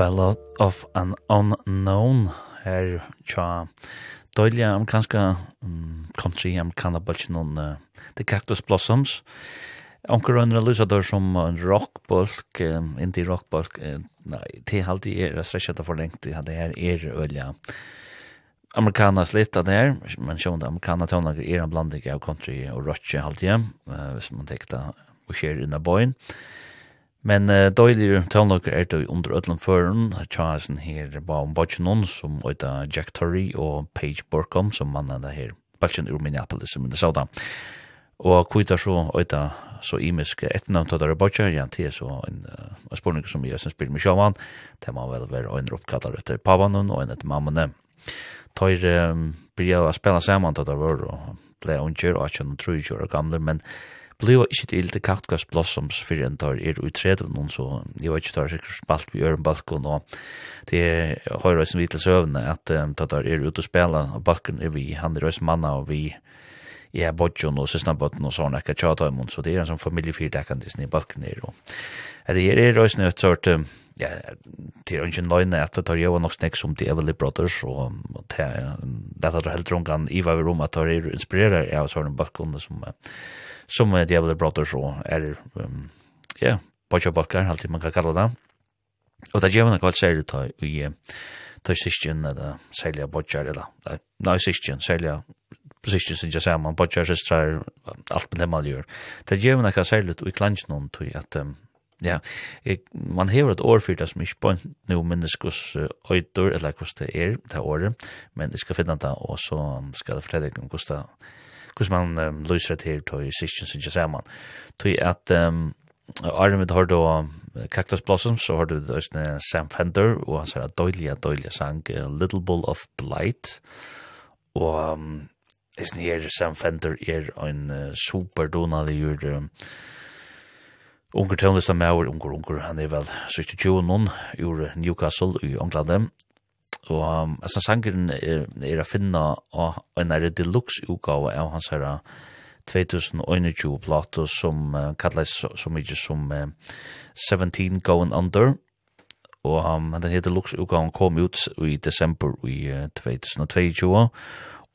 Ballad of an Unknown her tja døyliga amerikanska um, country amerikana bulkin on uh, The Cactus Blossoms Onker under Elisabeth som en rockbolk, um, indie rockbolk uh, nei, det er alltid er stresset for lengt, det her er ølja amerikana slitta her, men sjån det amerikana tøvnager er en blanding av country og rock alltid, uh, hvis man tekta og skjer inna bøyen. Men uh, døylig tøvnlokker er det under ødlen føren, tjasen her var om botjenon som øyda Jack Torrey og Paige Borkom som mannen det her, bodgen ur Minneapolis som Minnesota. Og kvita så øyda så imisk etnavn tøyder og botjer, ja, det er så en uh, spurning som jeg synes spyrir med sjåvan, det må vel være øyner oppkallar etter pavanen og en etter mammane. Tøyr um, bryr å spela saman tøyder vore og ble unger og 18 og 30 år gamle, men bliva ikke til det Cactus Blossoms for en tar er utredet noen, så jeg vet ikke tar sikkert spalt vi gjør en balkon, og det er høyre som vi til søvne at um, tar er ute og spela, og balkon er vi, han er røys manna, og vi ja, bodjon og søsnabotten og sånne ekka tjata imot, så det er en sånn familiefyrdekkende i balken her. Og, det er er også nødt sort, ja, det er ikke en løgne at det tar jo nok snakk som The Everly Brothers, og det er det helt rungan i hva vi rom at det er inspirerer av sånne balkene som som uh, Devil Brothers og er, um, ja, Boccia Bolkar, alltid man kan kalla det. Og det gjevna kvalt særlig ta i ta i sistjen, eller særlig av eller, nei, sistjen, særlig av sistjen sin jasaman, Boccia sistrar, alt med det man gjør. Det gjevna kvalt særlig i klansk noen tog at, um, ja, jeg, man hever et år fyrir det som ikke på nu menneskos uh, øyder, eller hvordan det er, det året, men jeg skal finne det, og så skal jeg fortelle om hvordan det hvordan man um, løser det her til sysken synes jeg man. Til at um, Arne har då Cactus Blossoms, så har du det Sam Fender, og han sier at døylige, døylige sang, Little Bull of Blight, og um, Isen her Sam Fender er en uh, super donalig gjør um, unger tøvnlista med unger, unger, han er vel 62 noen ur Newcastle i England, Og um, altså sangeren er, er å finne av en er deluxe utgave av hans her 2021 plato som uh, kallas så, så som uh, 17 Going Under. Og um, den heter deluxe utgaven kom ut i desember i uh, 2022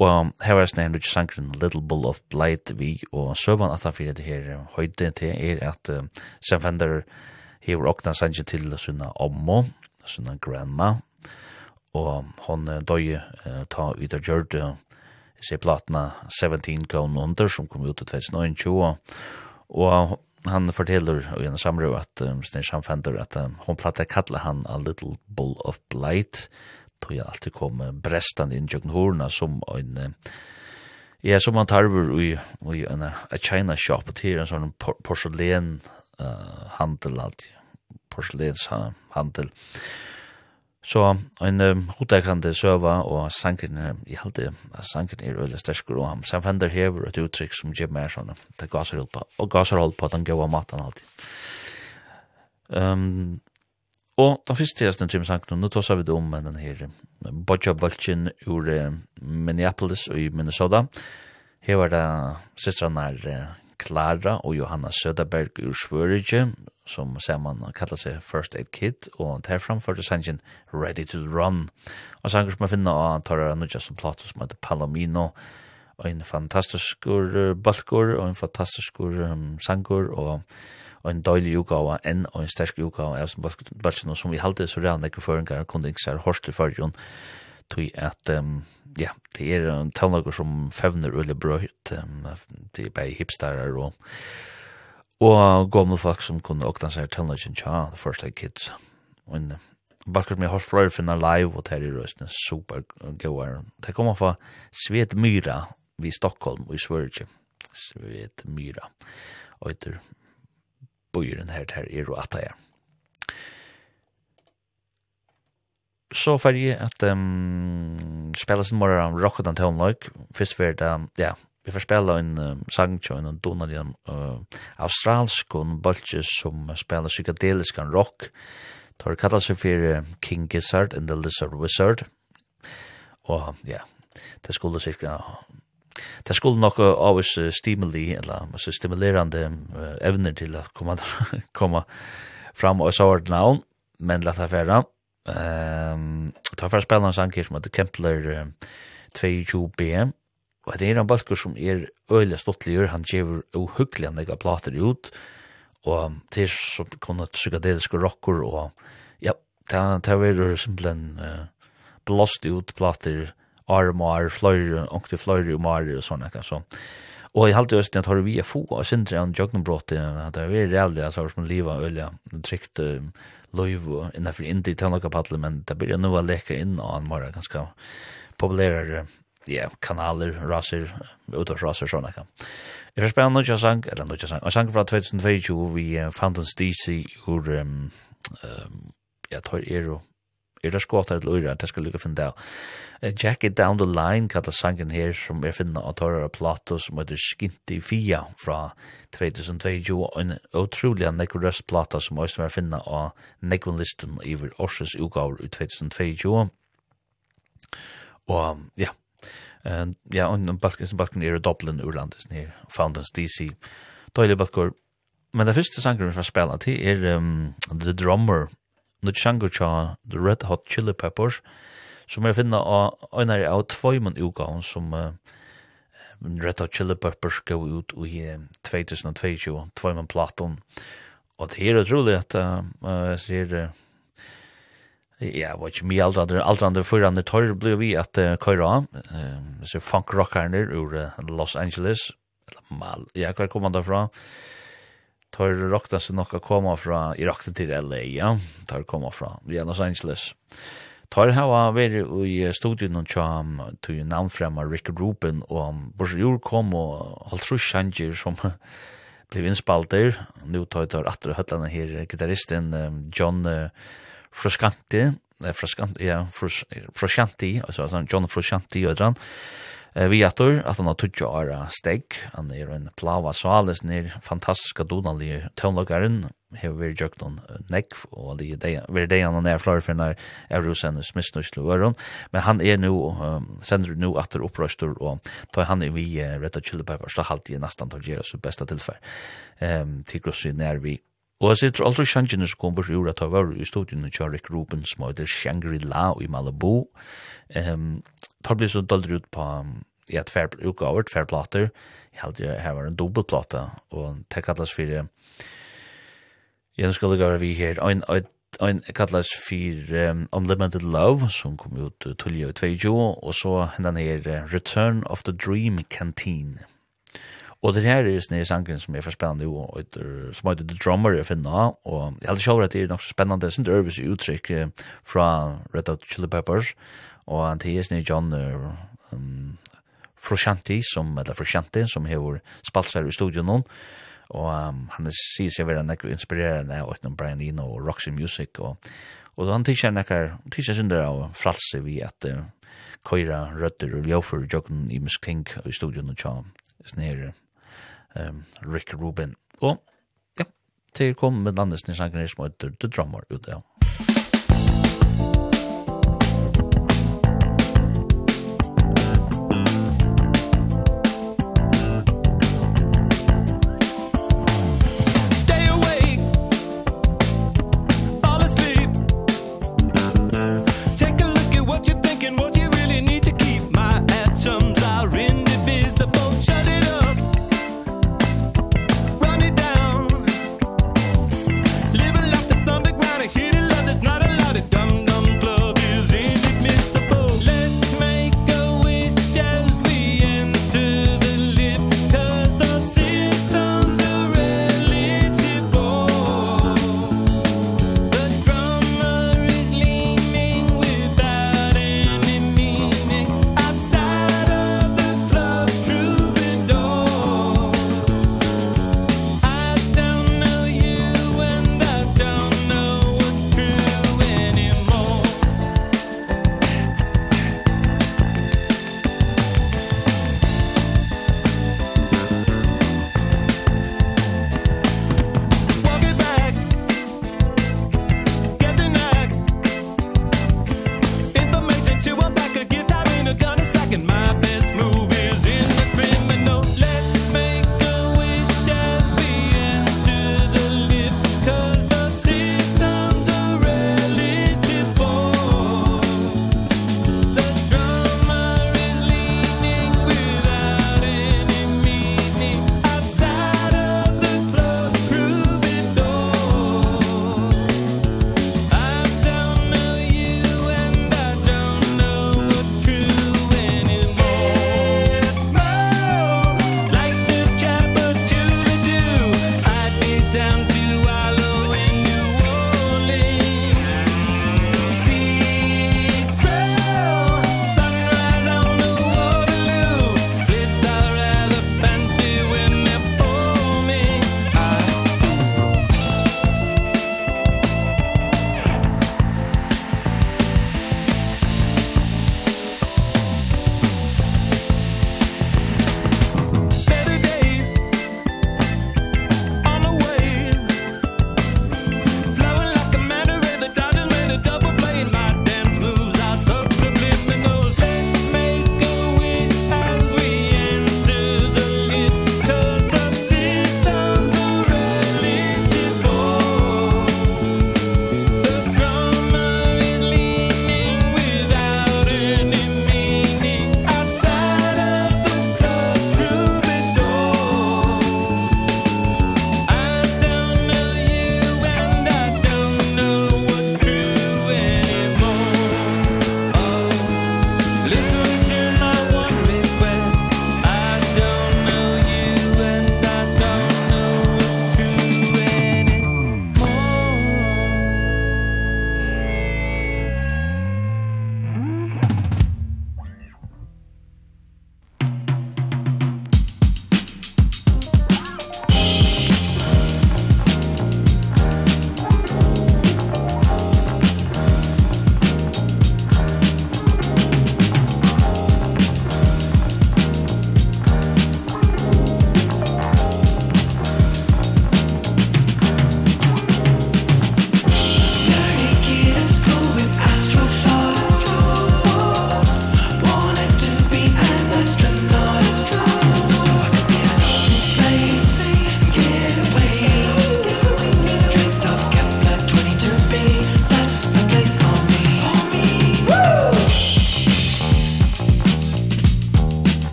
og um, her er snakk ikke sangeren Little Bull of Blight vi og søvann at han fyrir det her høyde til er at uh, Sam Fender hever okna sangen til sunna ommo sunna grandma og hon døy uh, ta ut av gjør se platna 17 Gone Under som kom ut i 2019 og han forteller i en samrøv at um, Sneshan Fender at um, hon platta kalla han A Little Bull of Blight tog jeg alltid kom brestan inn tjøkken horna som en ja, som man tarver i, i en a China shop. Til en sånn porselen uh, handel alltid porselens handel. Så en um, hodekkande søva og sanken er, i halte, sanken er øyla sterskur og ham samfender hever et uttrykk som gjør mer sånn, det gasar på, og gasar hold på at han gav matan alltid. Um, og den første testen til sanken, nå tås vi det om den her Bodja Bolchin ur uh, Minneapolis og i Minnesota, Her var det sistrarna er Klara og Johanna Söderberg ur Svörige, som ser man kallar seg First Aid Kid, og der framførte sangen Ready to Run. Og sanger som jeg finner av Tara Nudja som plato som heter Palomino, og en fantastisk balkor, og en fantastisk um, sangur, og og en døylig utgave, enn og en sterk utgave, og som balkor som vi halte så rann ekkur føringar, kunne ikke sær hårst til tog at um, ja, det er en tannlager som fevner ulle brøyt, um, det er bare hipstarer og og gommel folk som kunne åkna seg tannlagen tja, the first aid kids. Men Balkar som jeg har fløyre finna live og det er røstene super gøyere. Det kommer fra Svet Myra vi Stockholm og i Sverige. Svet Myra. Og etter bøyren her ter i røstene. så får jeg at um, spela sin morgen om rocket and tone like først for det ja vi får spela en um, sang til en donald en uh, australsk og en bolche som spela psykedelisk rock tar kallar seg for King Gizzard and the Lizard Wizard. Og ja det skulle cirka det skulle nok av oss stimuli eller altså, stimulerande uh, evner til å komme, komme fram og så var det navn. Men lett affæra Ehm ta för spela en som heter Kempler 22B. Og det er en balkur som er øyla stottligur, han gjever uhyggelig han ega plater ut, og det er som kunne psykadeliske rocker, og ja, det er simpelthen uh, blåst ut plater, arm og arm, fløyre, ångte fløyre og mare og sånne, så. Og jeg halte østen at har vi er få, og sindre han jøgnum brått, at det er veldig rævlig, altså, som liva øyla, trygt, uh, loiv løyve innenfor indie tøvnlokapatlet, men det blir nu å leka inn og han var ganske populærere ja, kanaler, raser, utårsraser, sånn jeg kan. Jeg får spela noe sang, eller noe sang, og sang fra 2022, vi fant en stisi ur, um, um, ja, tar er og er det skåta til øyre, det skal lukka finne det. Jack it down the line, kallar sangen her, som er finna av Torra Plato, som heter Skinti Fia, fra 2022, en utrolig nekko røstplata, som også er finna av nekko listen iver Orses ugaver i 2022. Og, ja, ja, og balken er Dublin, Urlandis, nir, Fountains DC, Døylig balkor, Men det første sangen vi får spela til er um, The Drummer nu sjangur tja The Red Hot Chili Peppers, som jeg finna av en av tvøymen utgaven som uh, Red Hot Chili Peppers gav ut i uh, 2022, tvøymen platon. Og det er utrolig at uh, jeg sier, uh, ja, var ikke mye alt andre, alt andre forrande tar ble vi at uh, køyra av, uh, så funk rockerne ur uh, Los Angeles, eller mal, ja, hva kom han derfra, uh, tar rakta seg nokka koma fra Irak til LA, ja, tar koma fra via Los Angeles. Tar hava veri i studien og tjam til navnfremma Rick Rubin og Borsjur kom og halvtrus sjanger som (laughs) blev innspalter. Nu tar tar atre høtlande her gitarristen John Fruscanti, Fruscanti, ja, Fruscanti, altså John Fruscanti og vi atur, at han har tutsi åra steg, han er en plava sales nir, fantastiska donalige tøvnlokkaren, hever vi jøkt noen nekv, og vi er deg han er flore for når Eurosen smisnuslo øron, men han er nu, sender nu atur opprøstur, og tar han er vi retta chili peppers, da halte jeg nastan tar gjerra sitt besta tilfell, til grossi nær vi Og jeg sitter aldri sjansjene som kommer til jorda ta var i studien og kjører gruppen som heter Shangri-La i Malibu. Um, tar blir så doldre ut på i et fær, utgaver, tverplater. Jeg held jeg her var en dobbeltplate og det kallas for jeg skal lukka vi her, ein, ein, ein kallas for um, Unlimited Love, som kom ut tullig i 22, og så hendan her Return of the Dream Canteen. Og det her er just nye sangen som er for spennende jo, som heter The Drummer jeg finner, og jeg heldig sjåver at det er nok så spennende, det er sånt øvelse uttrykk fra Red Hot Chili Peppers, og han til er nye John um, Frusciante, som, eller Frusciante, som har spalt seg i studion nå, og um, han er sier seg være nekve inspirerende av Øytnum Brian Eno og Roxy Music, og, og han tidsjer nekkar, tidsjer synder av fralse vi at uh, køyra Røtter og ljåfer jokken i muskting i studion og tja, her um, Rick Rubin. Og ja, til kom med landesnisangren som heter The Drummer ut av. Ja.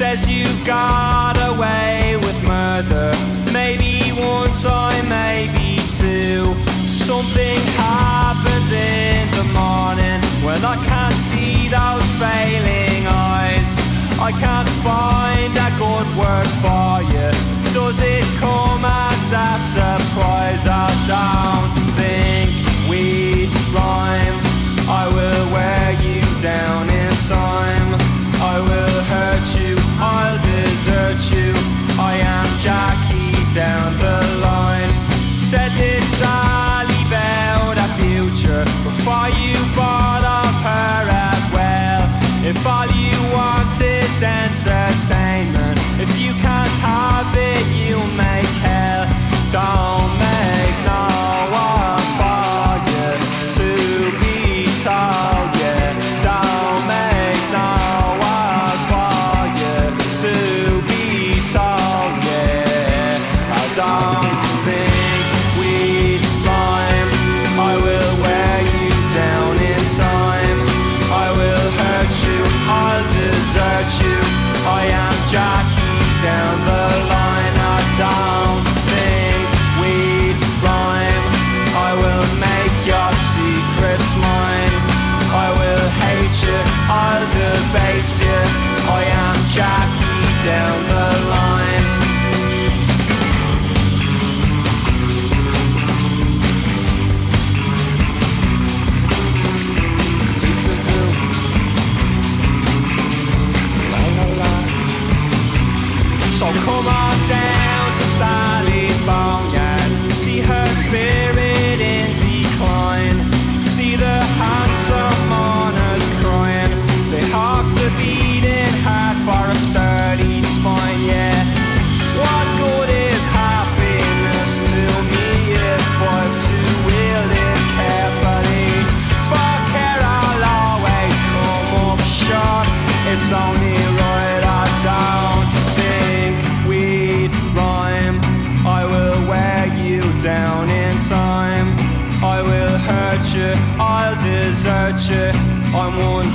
says you got away with murder. Maybe one time, maybe two. Something happens in the morning When I can't see those failing eyes. I can't find a good word for you. Does it come as a surprise? I don't think we'd rhyme. I will wear you down in time down the line. Said this Ali about a future. Before you bought up her as well. If all you want is an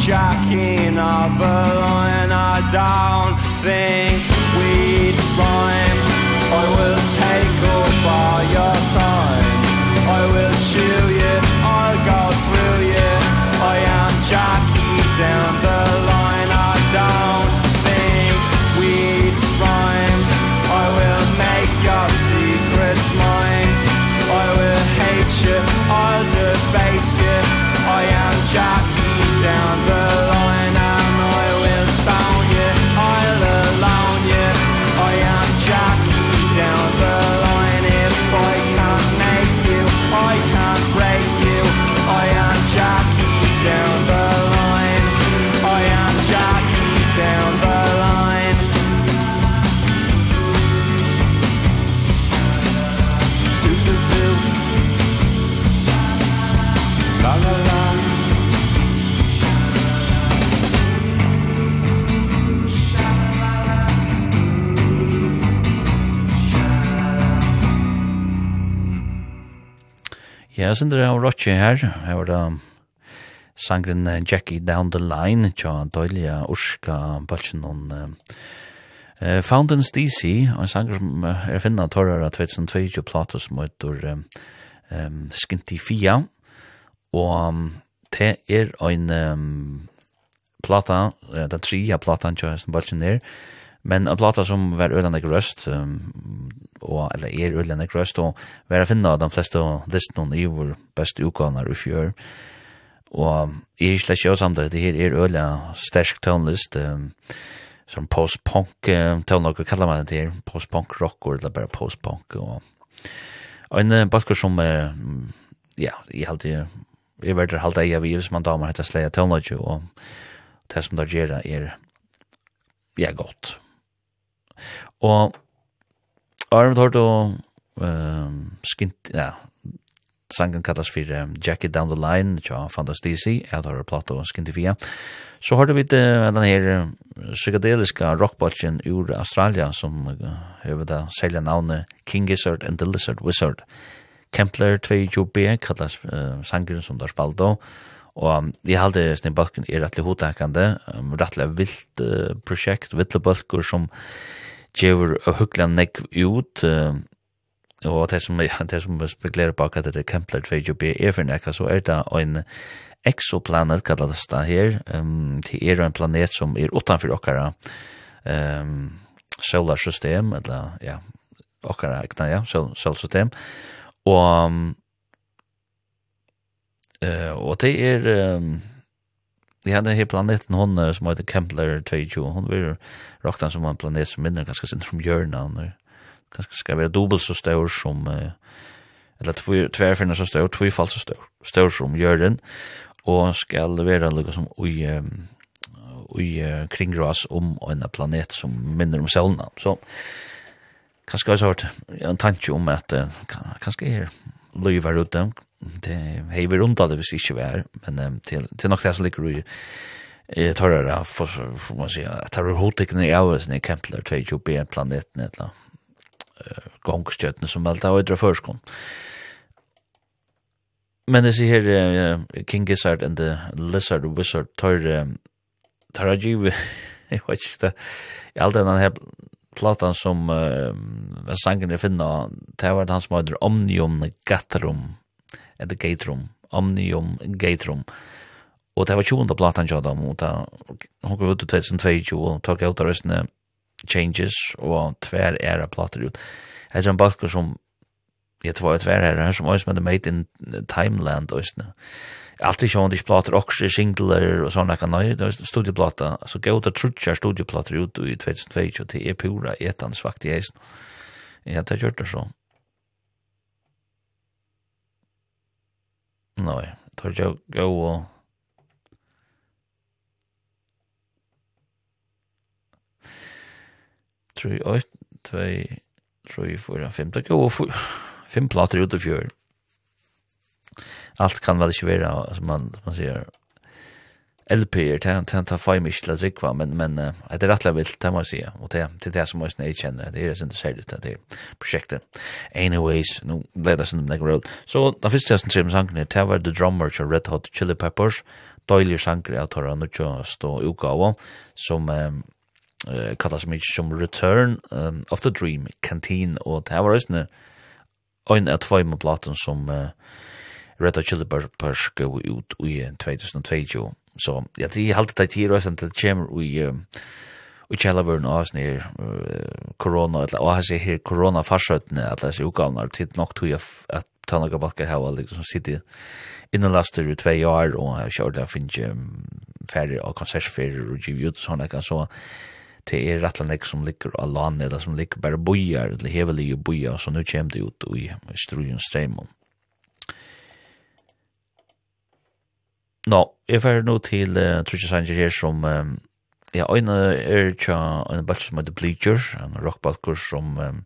shocking of a line I don't think we'd rhyme. I will take all your time. I will choose sendur er Rotje her, her var det sangren Jackie Down the Line, tja døylige urska bølsen noen uh, Fountains DC, en sanger som er finna torrar av 2022 platos som heter um, Skinty Fia, og um, det er ein um, plata, uh, den tria platan tja som bølsen er, Men en plata som var ödlande grøst, um, og, eller er ödlande grøst, og var å finne de fleste listene i vår beste utgående i fjør. Og jeg er slett ikke samt at det her er ødlande stersk tøvnlist, um, som post-punk, um, hva kallar man det her, post-punk rock, eller bare post-punk. Og, og en balkur som, er, ja, jeg halte, jeg verder halte eia vi, hvis man damer heter sleia tøvnlokk, og det som det gjør er, ja, godt. Og Arvid har då um, skint, ja, sangen kallas for um, Jackie Down the Line, tja, Fantastisi, jeg tar platt og skintifia. Så har du vidt uh, den her uh, psykedeliska rockbotchen ur Australia, som uh, hever selja navnet King Gizzard and the Lizard Wizard. Kempler 2B kallas uh, sangen som der spalt då, og um, jeg halde Snibalken er rettelig hodtakande, um, rettelig vilt uh, prosjekt, viltlebalkur som gjør høyla nekk ut, og det som, det som spekulerer bak at det er Kempler 2b er for nekka, så er det en exoplanet kallar det her, um, det er en planet som er utanfor okkara um, solarsystem, eller ja, okkara egna, ja, sol, solsystem, og um, uh, og det er um, Ja, den här planeten hon som heter Kepler 22, hon vill rakt som en planet som minner ganska sin från jorden och ganska ska vara dubbelt så stor som eller två tvärfinna så stor, två fall så stor, stor som jorden och ska vara lika som oj oj kringras om en planet som minner om solen. Så kanske har jag hört en tanke om att kanske är lövar ut dem, det hei vi rundt av det hvis ikke vi er, men um, til, til nok det som ligger i Jeg tar det da, for får man si, jeg tar det hodtikkene i avhøysen i Kempler 22b, planeten, et eller annet, gongstjøtene som velta av etter førskånd. Men det sier her, uh, King Gizzard and the Lizard Wizard tar, tar jeg givet, jeg vet ikke det, i all den her platan som uh, sangen jeg finner, det var han som heter Omnium Gatterum, at the gate room, omnium gate room. Og det var 20. platan jo dem, og da hun går ut i 2022 og tok ut av restene changes og tver era plater ut. Det er en balker som jeg tror var tver era som også med Made in Timeland også. Allt är sjön de plater också singler og sånne kan nej det studioplata så gå ut och trutcha studioplater ut i 2022 till er pura etan svakt i eisen. Ja, det gjør det så. Nei, tar jeg gå og... Tror jeg, tvei, tror jeg, fyra, fem, det går fem plater ut i fjør. Allt kan vel ikke være, som man, som man sier, LP-er, det ta fag mye til å drikva, men, men uh, det er rettelig vilt, det må jeg si, og det, det er det som jeg kjenner, det er det som du det er prosjektet. Anyways, nå ble det sånn nek roll. Så den første testen til sangene, det var The Drummer til Red Hot Chili Peppers, døylig sanger av Tora Nuttjast og utgave, som um, uh, kallas mye som Return um, of the Dream, Canteen, og det var også en av tvei med platen som uh, Red Hot Chili Peppers gå ut i 2022. Så ja, det er alltid det til å sende til kjemmer i og kjella vörn oss nir korona, eller og hans her korona-farsøttene, farsøytene, alle hans utgavnar, tid nok tog jeg at Tøndaga Balkar hava liksom sitte innelaster i tvei år, og jeg har ikke finnes færre og konsertferier og giv ut og sånne, så det er rett og slett som ligger av landet, eller som ligger bare bojar, eller hevelige bojar, så nå kommer det ut i strujens streimon. Nå, jeg fer nå til uh, Trudje Sanger her som um, ja, en er tja en balt som heter Bleacher, en rockbalker som um,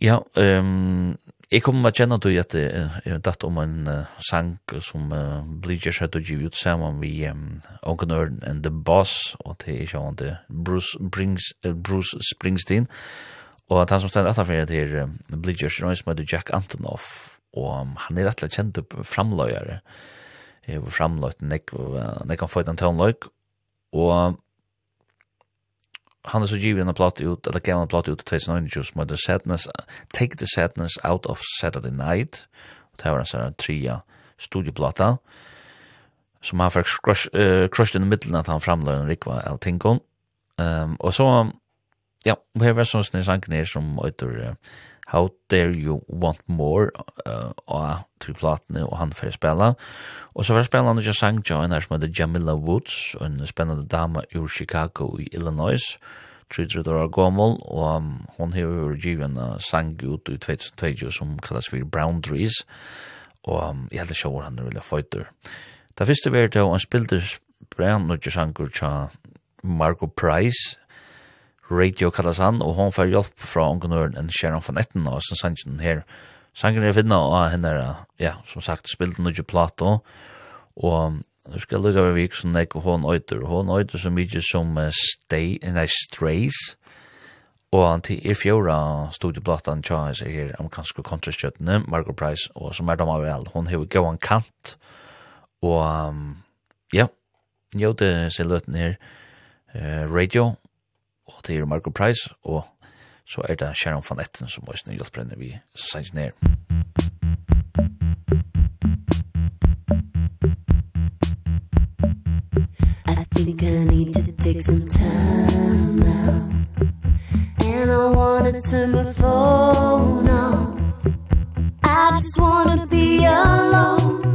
ja, um, jeg kom med kjenne til at jeg datt om en uh, sang som uh, Bleachers hadde givet ut sammen med um, Onken Earn and the Boss, og til jeg kjenne det Bruce, Brings, uh, Bruce Springsteen, og at han som stender etter for det her um, Bleachers, er som heter Jack Antonoff, og han er rettelig kjent opp framløyere. Jeg var framløyt nek, nek han føyt en tøvnløyk, og han er så givet en platt ut, eller gav en platt ut i 2009, som heter Sadness, Take the Sadness Out of Saturday Night, og det var en sånn tria studieplata, som han fikk crushed in the middle at han framløyre en rikva av Tinkon. Um, og så, ja, vi har vært sånn snill sangen her som øyter... Uh, How Dare You Want More uh, og til platene og han fyrir spela og så var spela han ikke sang jo en her som heter Jamila Woods og en spennende dama ur Chicago i Illinois 33 år gammel og um, hon hefur givet en uh, sang ut i 2020 som kallas for Brown Trees og um, jeg heldig sjåur han er vilja føyter Det fyrste var det han spilte brand nødgjør sanger tja Marco Price Radio kallas han, og hon får hjelp fra ungenøren enn Sharon von Etten, og som sangen her, sangen er finna, og henne er, ja, som sagt, spilte noe plato, og nu skal lukka vi vik som nek, og hon øyter. hon øyter så mykje som uh, stay, nei, Strays, og han til i fjora studieplatan tja hans er her amerikanske kontrastjøttene, Margot Price, og som er dama vel, hon hever gåan kant, og um, ja, njóte seg løtten her, uh, radio, og det er Marco Price, og så er det Sharon van Etten som også nu hjelper henne vi sanns ned. I think I need to take some time now And I wanna turn my phone off. I just wanna be alone.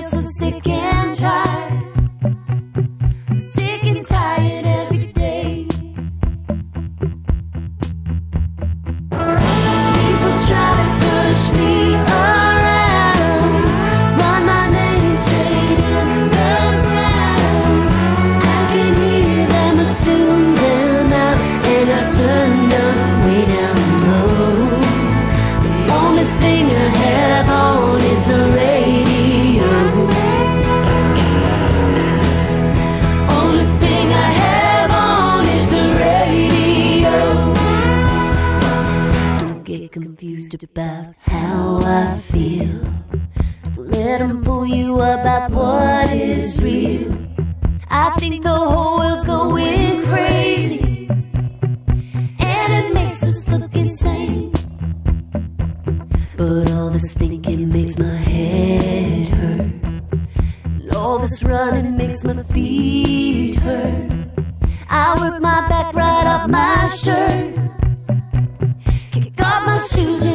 feel so sick and tired. Sick and tired every day. People try to push me But all this thinking makes my head hurt. And all this running makes my feet hurt. I work my back right off my shirt. Kick off my shoes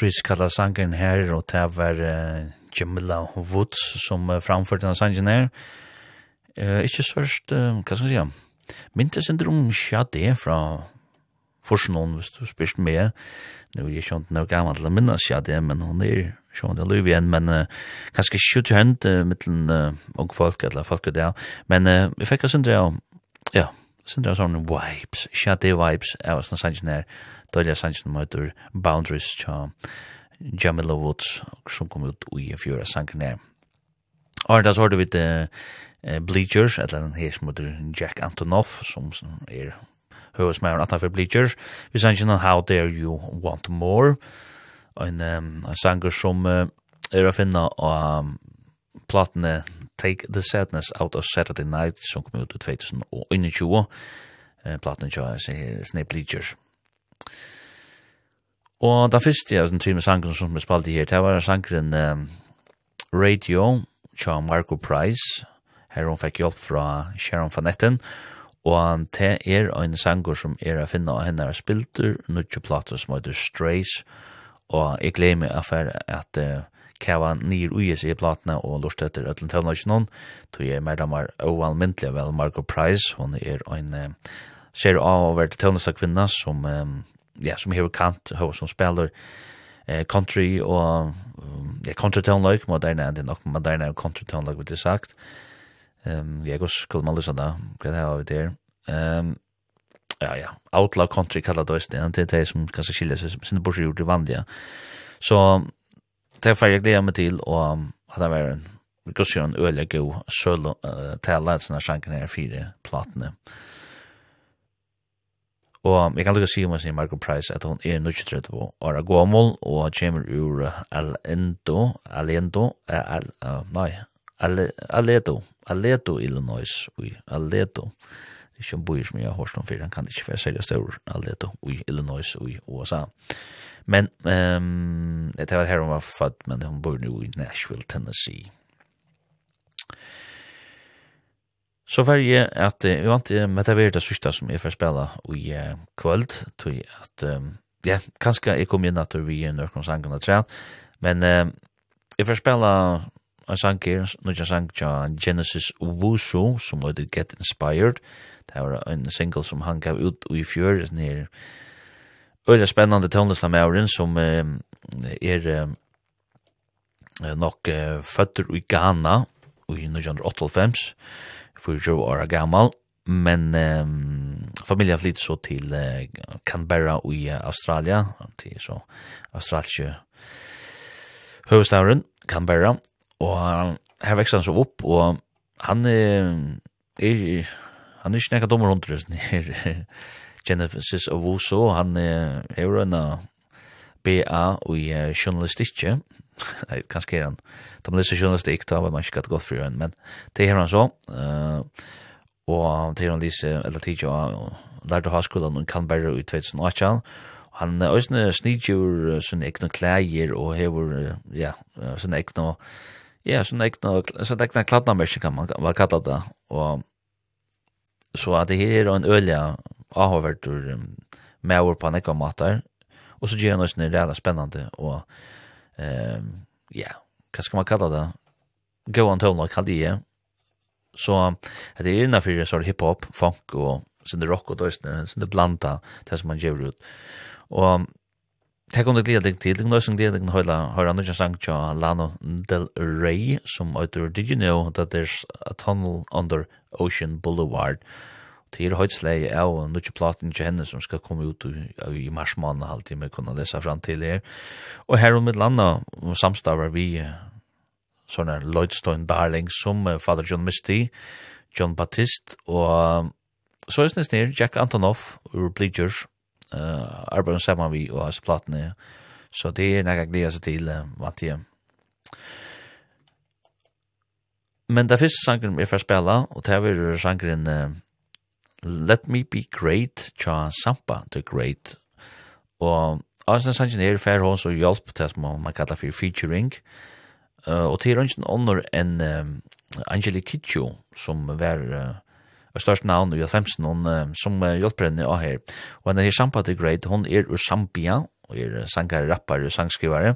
Streets kalla sangen her, og det var uh, Jamila Woods som uh, framførte denne sangen her. Uh, ikke sørst, uh, hva skal jeg si, myntes en drum Shade fra Forsnån, hvis du spørst med. Nå er jeg ikke noe gammel til å minnes Shade, men hun er sjån det liv igjen, men uh, kanskje skjut hent uh, mittlen uh, ung folk, eller folk og det, men uh, jeg fikk en sindre ja, sindre av sånne vibes, sjade vibes, jeg var sånn sangen her, Døyla sannsyn møter Boundaries tja Jamila Woods som kom ut ui fjóra sankene. Og da så hørte vi det Bleachers, eller den her som heter Jack Antonoff, som er høvesmæren atanfor Bleachers. Vi sannsyn How Dare You Want More, en, um, en sanger som uh, er å finne av um, platene Take the Sadness Out of Saturday Night som kom ut i 2021. Uh, platene tja, jeg sier, Snip Bleachers. Og da fyrst jeg den trymme sangen som vi spalte her, det var sangen um, Radio, tja Marco Price, her hun fikk hjelp fra Sharon Fanetten, og det er en sanger som er å finne av henne spilter, nødje plater som heter Strays, og jeg gleder meg at uh, kava nir ui i platna og lort etter ötlen tøvnasjonen, tog jeg mer damar oanmyndelig vel Marco Price, hon er en uh, ser av over til tøvnesta kvinna som, um, ja, som hever kant, hva som spiller eh, country og um, ja, country tøvnløyk, moderne, det er nok moderne country tøvnløyk, vil jeg sagt. Um, jeg går skulle man lysa da, hva det har vi der. Um, ja, ja, outlaw country kallar det også, det er det som kanskje skiljer seg, sin borsi gjort i vanlige. Så det er ferdig jeg gleder meg til, og at det var en Vi kan går en øyelig god sølv-tale, sånn her sjanken her fire platene. Mm Og jeg kan lukka si om hans i Marco Price at hun er 23 på Ara Gåmål og kommer ur Alendo, Alendo, al, uh, nei, Aledo, Aledo, Illinois, ui, Aledo. Ikke en boi som jeg har hørt om fyrir, han kan ikke være seriøst over Aledo, ui, Illinois, ui, USA. Men, um, det var her hun var født, men hun bor nu i Nashville, Tennessee. Så var jeg at vi vant med det verre det sørste som jeg får spille i kvöld, tog jeg at, ja, kanskje jeg kom inn at vi er nøkken sangen av træn, men jeg får spille en sang her, nøkken sang til Genesis Wusu, som løyde Get Inspired, det var en single som han gav ut i fjør, den her øyla spennende med mauren som er nok føtter i Ghana, i 1998, for år gammal, men um, familien flyttet så til uh, Canberra i uh, Australia, til så australske høvestavren, Canberra, og uh, her vekst han så opp, og han uh, er, han er ikke nekka dommer rundt rusten er Genesis Owusu, han uh, (laughs) er jo en BA i uh, journalistikje, kanskje er han, de lyser journalistikk, da var man ikke godt for henne, men det er han så, og det er han lise, eller tidlig, og lærte å ha skolen, og kan bare ut 2018, han er også snidjur sånne ekne klæger, og hever, ja, sånne ekne, ja, sånne ekne, sånne ekne kladnamersk, kan man kalla det, og så at det her er en ølja avhåvertur med ord på nekka matar, og så gjør han også en reda spennende, og, ja, hva skal man kalla det, gåan tøvna kalli jeg, så at det er innanfyrir så er hiphop, funk og sånn rock og døysne, det blanda, det som man gjør ut. Og Takk om det gleder deg til. Det er som gleder deg til å høre andre sang til Lano Del Rey, som øyder Did You Know That There's a Tunnel Under Ocean Boulevard? Og til høytsleie av og nukje platen til henne som skal komme ut i mars måned halvtid med kunne lese fram til her. Og her om et landa samstavar vi sånne Lloydstone Darling som Father John Misty, John Baptist og så er snir Jack Antonoff ur Bleachers uh, arbeider sammen vi og hans platene så det er nekka gleda seg til uh, vant jeg Men det første sangren vi får spela, og det er sangren uh, Let Me Be Great tja Sampa The Great. Og Asna Sanchen er fer hos og hjelp til som man kallar for featuring. Uh, og til rønnsjen ånder en um, Angeli Kitcho som var uh, og størst navn i 15 hon uh, som uh, hjelper henne av her. Og henne er Sampa The Great. Hon er ur Zambia og er sangar, og sangskrivare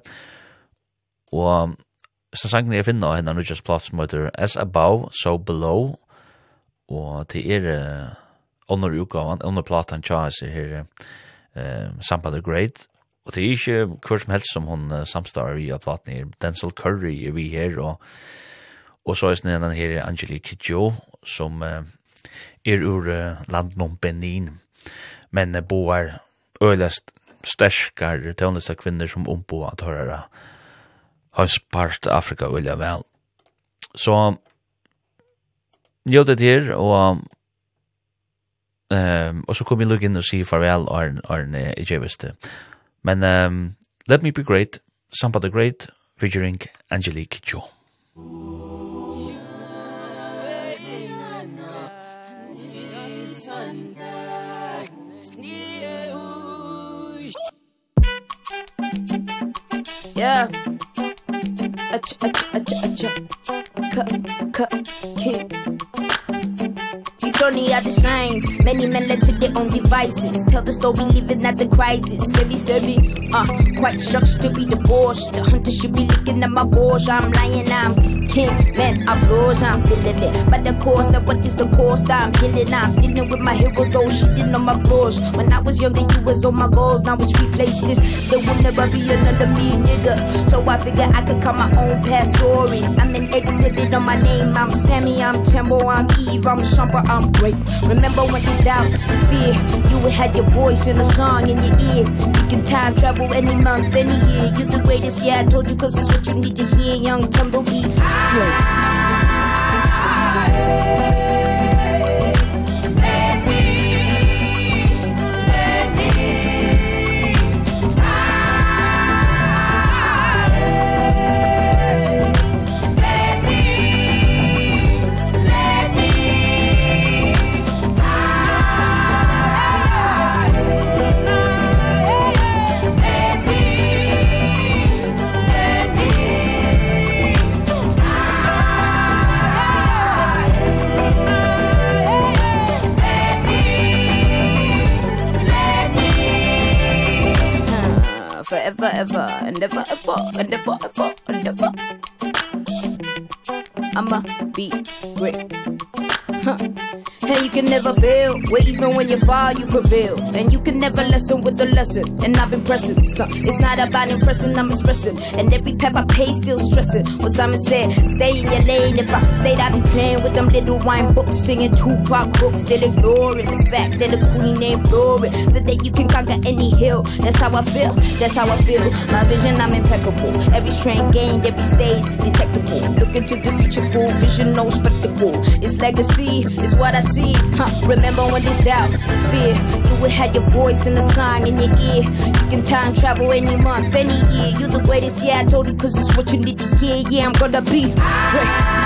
og så sangen jeg finner av henne nu just plass som heter As Above, So Below. Og til er uh, under utgaven, under platan Charles her eh Sampa the Great. Og det er ikke hver som helst som hun uh, samstarver i av platen her. Denzel Curry er vi her, og, og så er det denne her Angelique Kidjo, som uh, er ur uh, landen om Benin. Men uh, boer øyelest sterskar tøvnlista kvinner som ombo at høyre spart Afrika vilja vel. Så jo det her, og Um, og så kom jeg lukk inn og si farvel, Arne, Arne, ikke. Men um, Let Me Be Great, Samba the Great, featuring Angelique Jo. Yeah. Ach ach ach ach. Cut, cut, kick. Many are the shines. Many men led to their own devices. Tell the story living at the crisis. Baby savvy, uh, quite shocked to be divorced. The hunter should be looking at my boss I'm lying, I'm king, man, I'm rose I'm feeling it, but the course of what is the cost? I'm healing, I'm dealing with my heroes. Oh, shit, on my floors When I was younger, you was on my goals. Now it's replaced this There will never be another me, nigga. So I figure I could cut my own past story I'm an exhibit on my name. I'm Sammy, I'm Timbo, I'm Eve, I'm Shumper, I'm great remember when you doubt and fear? You would had your voice in a song in your ear. You can time travel any month any year. You're the greatest yeah I told you cause it's what you need to hear young tumbleweed. Yeah. ever, ever, and never, ever, and never, ever, and never. I'ma be great. Huh. Hey, you can never fail Where even when you fall, you prevail And you can never lessen with the lesson. And I've been pressing. So it's not about impressing, I'm expressing. And every path I pay still stressing. What Simon said, stay in your lane. If I stayed, I'd be playing with them little wine books. Singing Tupac books, still ignoring The fact that the queen ain't roaring. So that you can conquer any hill. That's how I feel, that's how I feel. My vision, I'm impeccable. Every strain gained, every stage detectable. Look into the future, full vision, no spectacle. It's legacy, it's what I see see huh. remember when there's doubt fear you would have your voice and a song in your ear. You can time travel any month any year. You're the greatest yeah I told you cause it's what you need to hear. Yeah I'm gonna be. great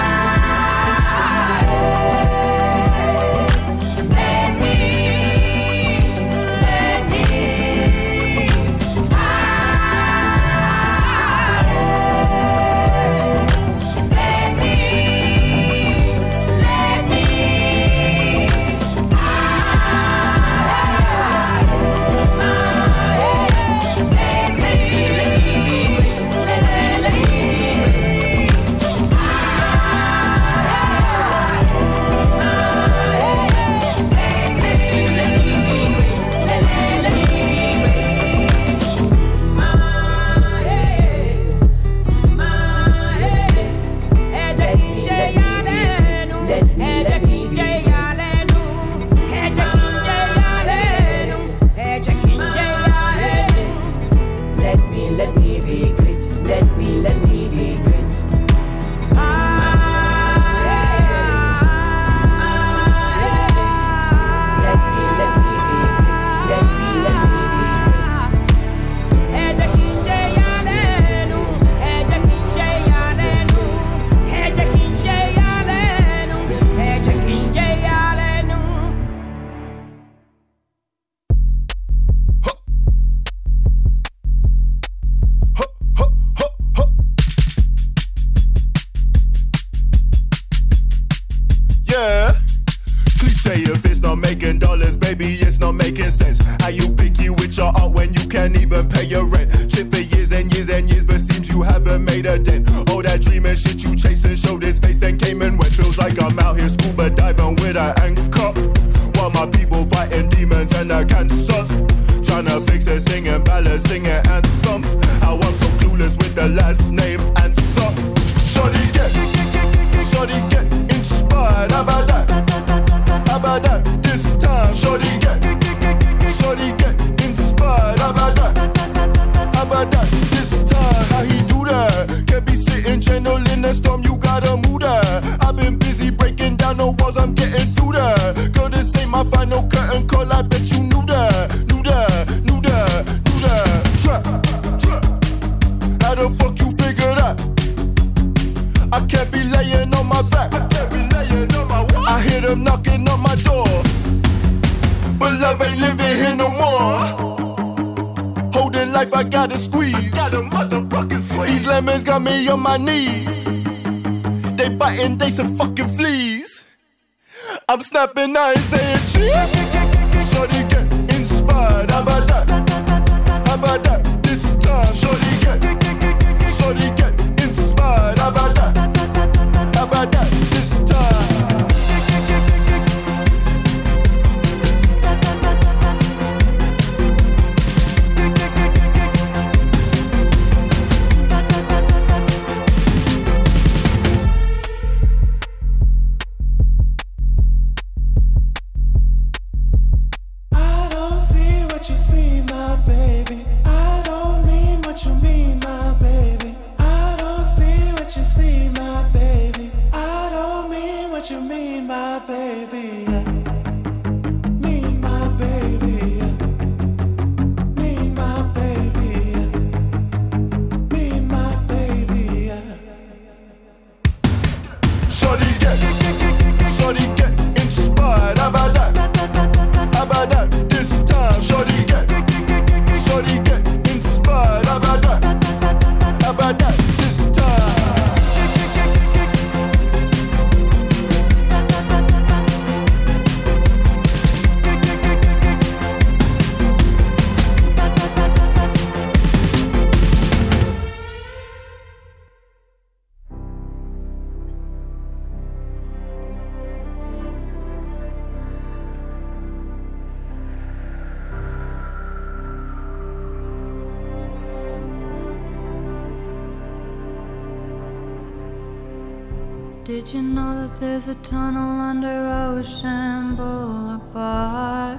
Did you know that there's a tunnel under Ocean Boulevard?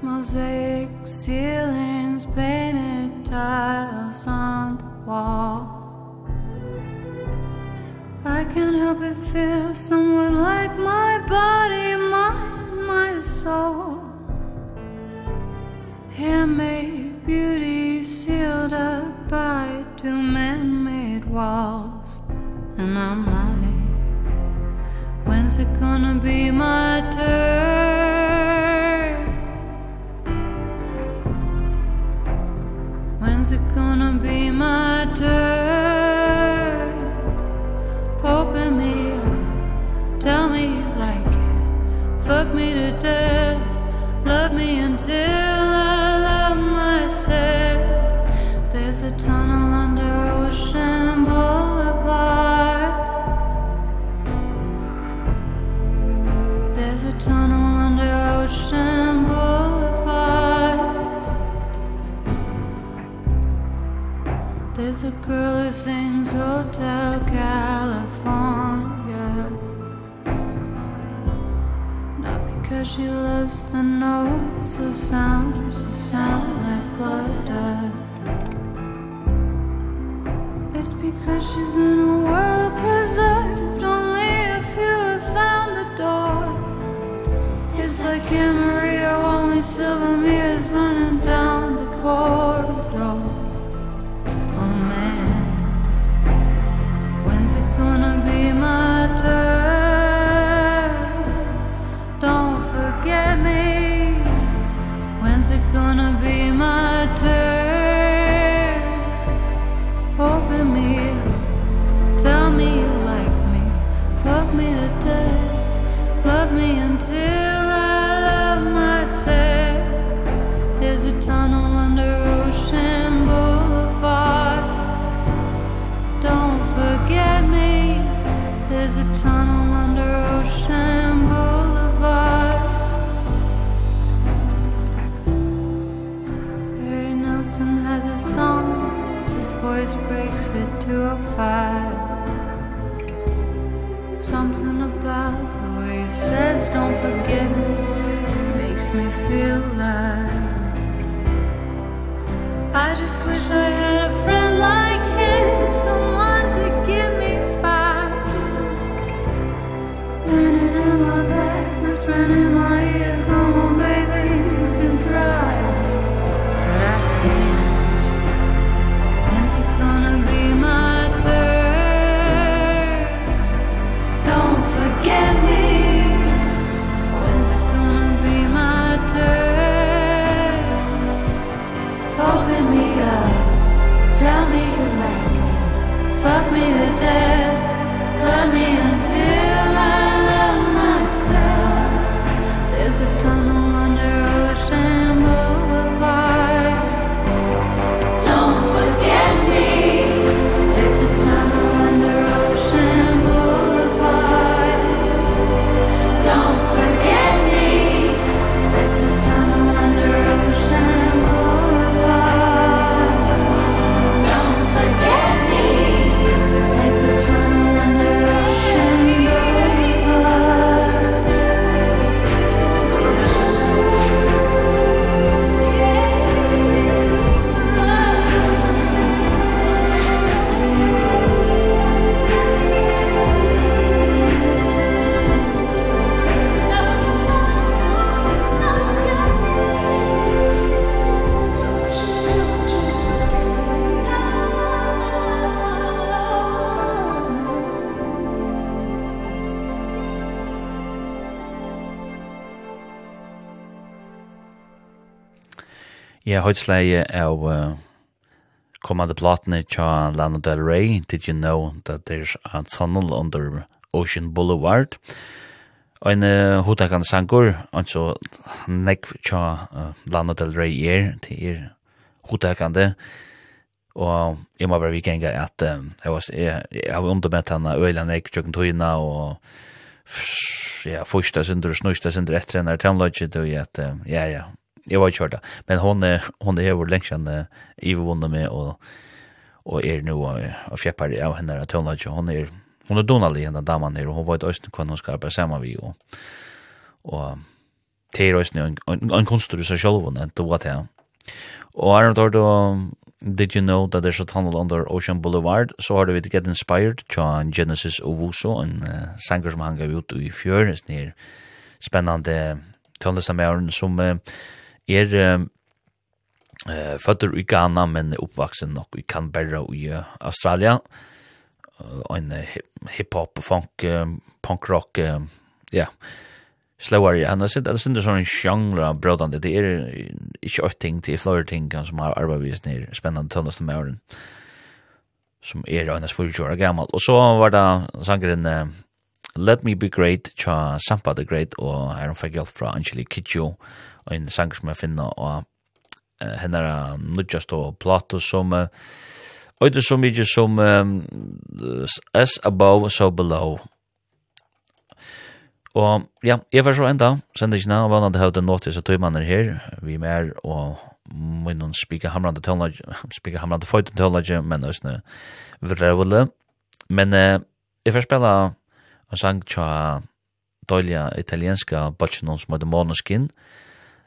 Mosaic ceilings, painted tiles on the wall. I can't help but feel somewhere like my body, mind, my soul. Handmade beauty sealed up by two men made walls and I'm like when's it gonna be my turn? When's it gonna be my turn? Open me up tell me you like it. Fuck me to death love me until There's a girl who sings Hotel California. Not because she loves the notes or sounds or sound like Florida. It's because she's in a world preserved Only a few have found the door. It's like Amarillo, only silver mirrors running down the corridor høytsleie av uh, kommande platene tja Lana Del Rey, Did You Know That There's a Tunnel Under Ocean Boulevard, Ein uh, hotakande sangur, altså nekv tja uh, Lana Del Rey er, til er hotakande, og jeg må bare vikenga at um, jeg, var, jeg, jeg har undermett henne øyla nekv tjokken tøyna, og ja, fyrsta sindur og snusta sindur etter henne er tøyna, og jeg at, ja, ja, jag var körda men hon hon är vår längsan i vunnen med och och är nu og fjäppar av henne att hon har hon är hon är donalig henne damen her, og hun var ett östen kvar hon ska arbeta samman vi Og, og det är östen en en konstru så själv hon inte vad det Og er det da, Did you know that there's a tunnel under Ocean Boulevard? Så har du vidt Get Inspired, John Genesis Ovuso, en uh, sanger som han gav ut i fjør, en spenande tonlistamæren som uh, er eh fatter i Ghana men uppvuxen nok i Canberra i Australien. En hip hop funk punk rock ja. Slower and I said that's in the sort of genre brodande det er ikke ett ting til flower ting som har arbeidet ned spennende tunnast til morgen som er en svulkjør gammal og så var det sangeren Let Me Be Great, cha Sampa The Great, og her Fagel fikk fra Angelique Kidjo, en sanger som jeg finner og uh, henne er nødgjast og plato som uh, og det er så mye som um, as above so below. Og ja, jeg var så enda sender ikke navn vannet høyde nåttis og tøymanner her. Vi er mer og munnen spika hamrande tøllage (laughs) spika hamrande føyden tøllage men østene vrøvle men eh, jeg får spela en sang tja døyliga italienska bacchinon som heter Måneskin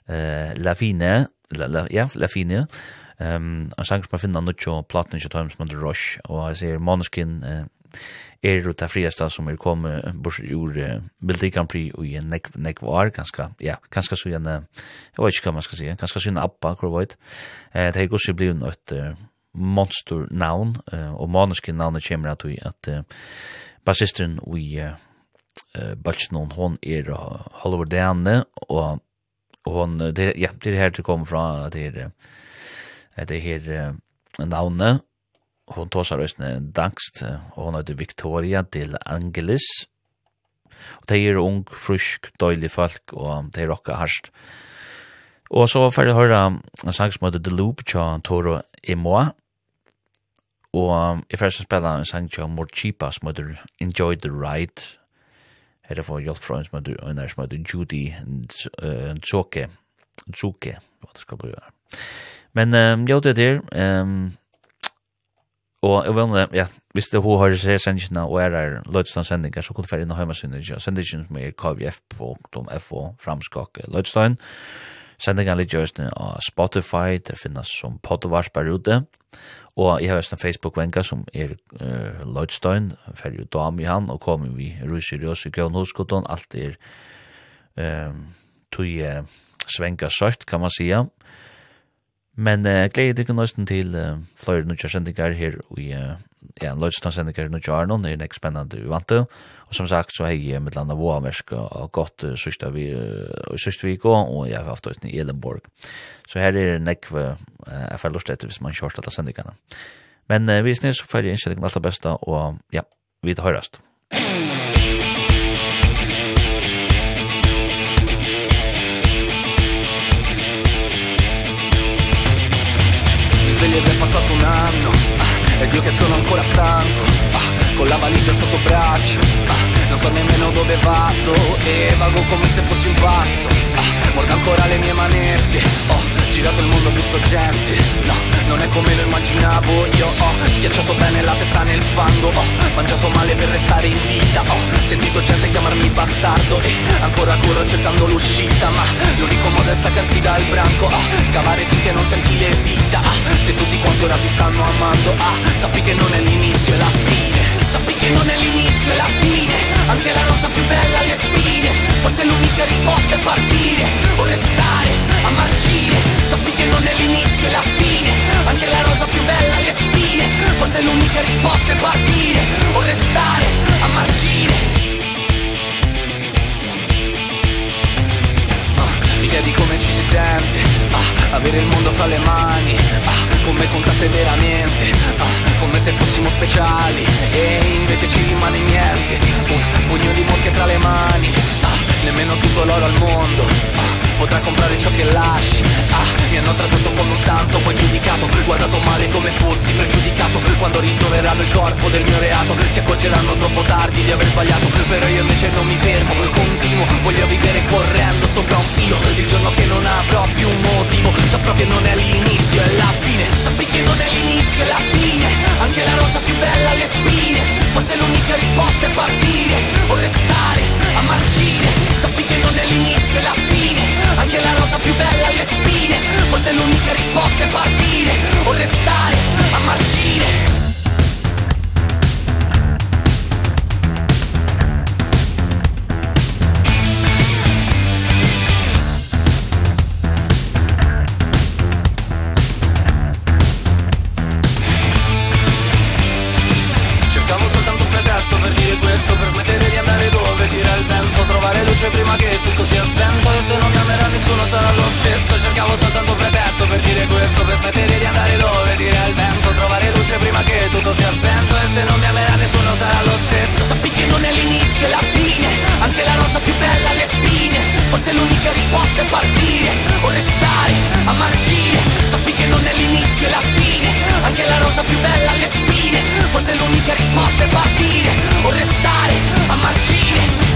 eh Lafine, la, la, ja, Lafine. Ehm, um, en sang som man finner nok jo platen ikke tøymes med Rush, og jeg ser Måneskin eh, er jo det frieste som er kommet bort ur uh, Bildi Grand Prix og i en Nek nekv år, ganske, ja, ganske så en, jeg vet ikke hva man skal si, ganske så en appa, hvor vet. Eh, det er også blivet et eh, monster navn, uh, og Måneskin navnet kommer at vi at uh, bassisteren i uh, Balchnon, hon er uh, Hollywood Dane, og och hon det ja det här till kom från det är det här namnet hon tar sig röstne danskt och hon heter Victoria till Angelis. Og det är ung frisk døylig folk och det är rocka harst och så får jag høre en sang som heter The Loop tja Toro Emoa. Og jeg får spela en sang tja Morchipa som heter Enjoy the Ride. Her er for hjelp fra en som heter, en som heter Judy Tsoke, Tsoke, hva det skal bli her. Men um, jo, det er um, og jeg vil, ja, hvis det hun har sett sendingene og er her Lødstein sendinger, så kunne du være inn og høyme sendingene, sendingene som er kvf.fo, framskake Lødstein. og Sendingen litt just nu av Spotify, det finnes som podvarspar ute, og jeg har en Facebook-venka som er uh, Lloydstein, ferdig ut dam i han, og kommer vi rusi røs i gøyne hoskoton, alt er um, tog uh, svenka sørt, kan man sija. Men uh, gleder dere nøysten til uh, flere nødja sendinger her, og uh, ja, Lloydstein sendinger nødja Arnon, er nek spennende uvante, og Og som sagt så har jeg med landa og och gått sista vi och sista vi gå og jeg har haft ut i Elenborg. Så her er det uh, jeg får lust etter hvis man kjørst alle sändigarna. Men uh, vi syns jeg det alt det beste og ja, vi tar hörs. Sveglio del passato un anno ah, e quel che sono ancora stanco ah, con la valigia sotto braccio ah, Non so nemmeno dove vado. E vago come se fossi un pazzo ah, Mordo ancora le mie manette. Ho girato il mondo, ho visto gente No, non è come lo immaginavo. Io ho schiacciato bene la testa nel fango Ho mangiato male per restare in vita. Ho sentito gente chiamarmi bastardo E ancora corro cercando l'uscita Ma l'unico modo è staccarsi dal branco. Ah, scavare finché non senti le vita, Ah, se tutti quanti ora ti stanno amando Ah, sappi che non è l'inizio, è la fine che non è l'inizio e la fine anche la rosa più bella le spine forse l'unica risposta è partire o restare a marcire sappi che non è l'inizio e la fine anche la rosa più bella le spine forse l'unica risposta è partire o restare a marcire idea di come ci si sente. Ah, Avere il mondo fra le mani. Ah, Come contasse veramente ah, Come se fossimo speciali. E invece ci rimane niente. Un pugno di mosche tra le mani. Ah, Nemmeno tutto l'oro al mondo. Ah, potrà comprare ciò che lasci. Ah, mi hanno trattato come un santo, poi giudicato. Guardato male come fossi pregiudicato. Quando ritroveranno il corpo del mio reato Si accorgeranno troppo tardi di aver sbagliato. Però io invece non mi fermo, continuo Voglio vivere correndo sopra un filo. Il giorno che non avrò più un motivo Saprò che non è l'inizio, è la fine. Sappi che non è l'inizio, è la fine. Anche la rosa più bella ha le spine. Forse l'unica risposta è partire. O restare, a marcire. Sappi che non è l'inizio, è la fine. Perché la rosa più bella ha le spine. Forse l'unica risposta è partire O restare a marcire questo per smettere di andare dove gira il vento trovare luce prima che tutto sia spento. Sono sarà lo stesso Cercavo soltanto un pretesto per dire questo Per smettere di andare dove dire al vento Trovare luce prima che tutto sia spento E se non mi amerà nessuno sarà lo stesso. Sappi che non è l'inizio e la fine Anche la rosa più bella ha le spine Forse l'unica risposta è partire O restare a marcire. Sappi che non è l'inizio e la fine Anche la rosa più bella ha le spine Forse l'unica risposta è partire O restare a marcire.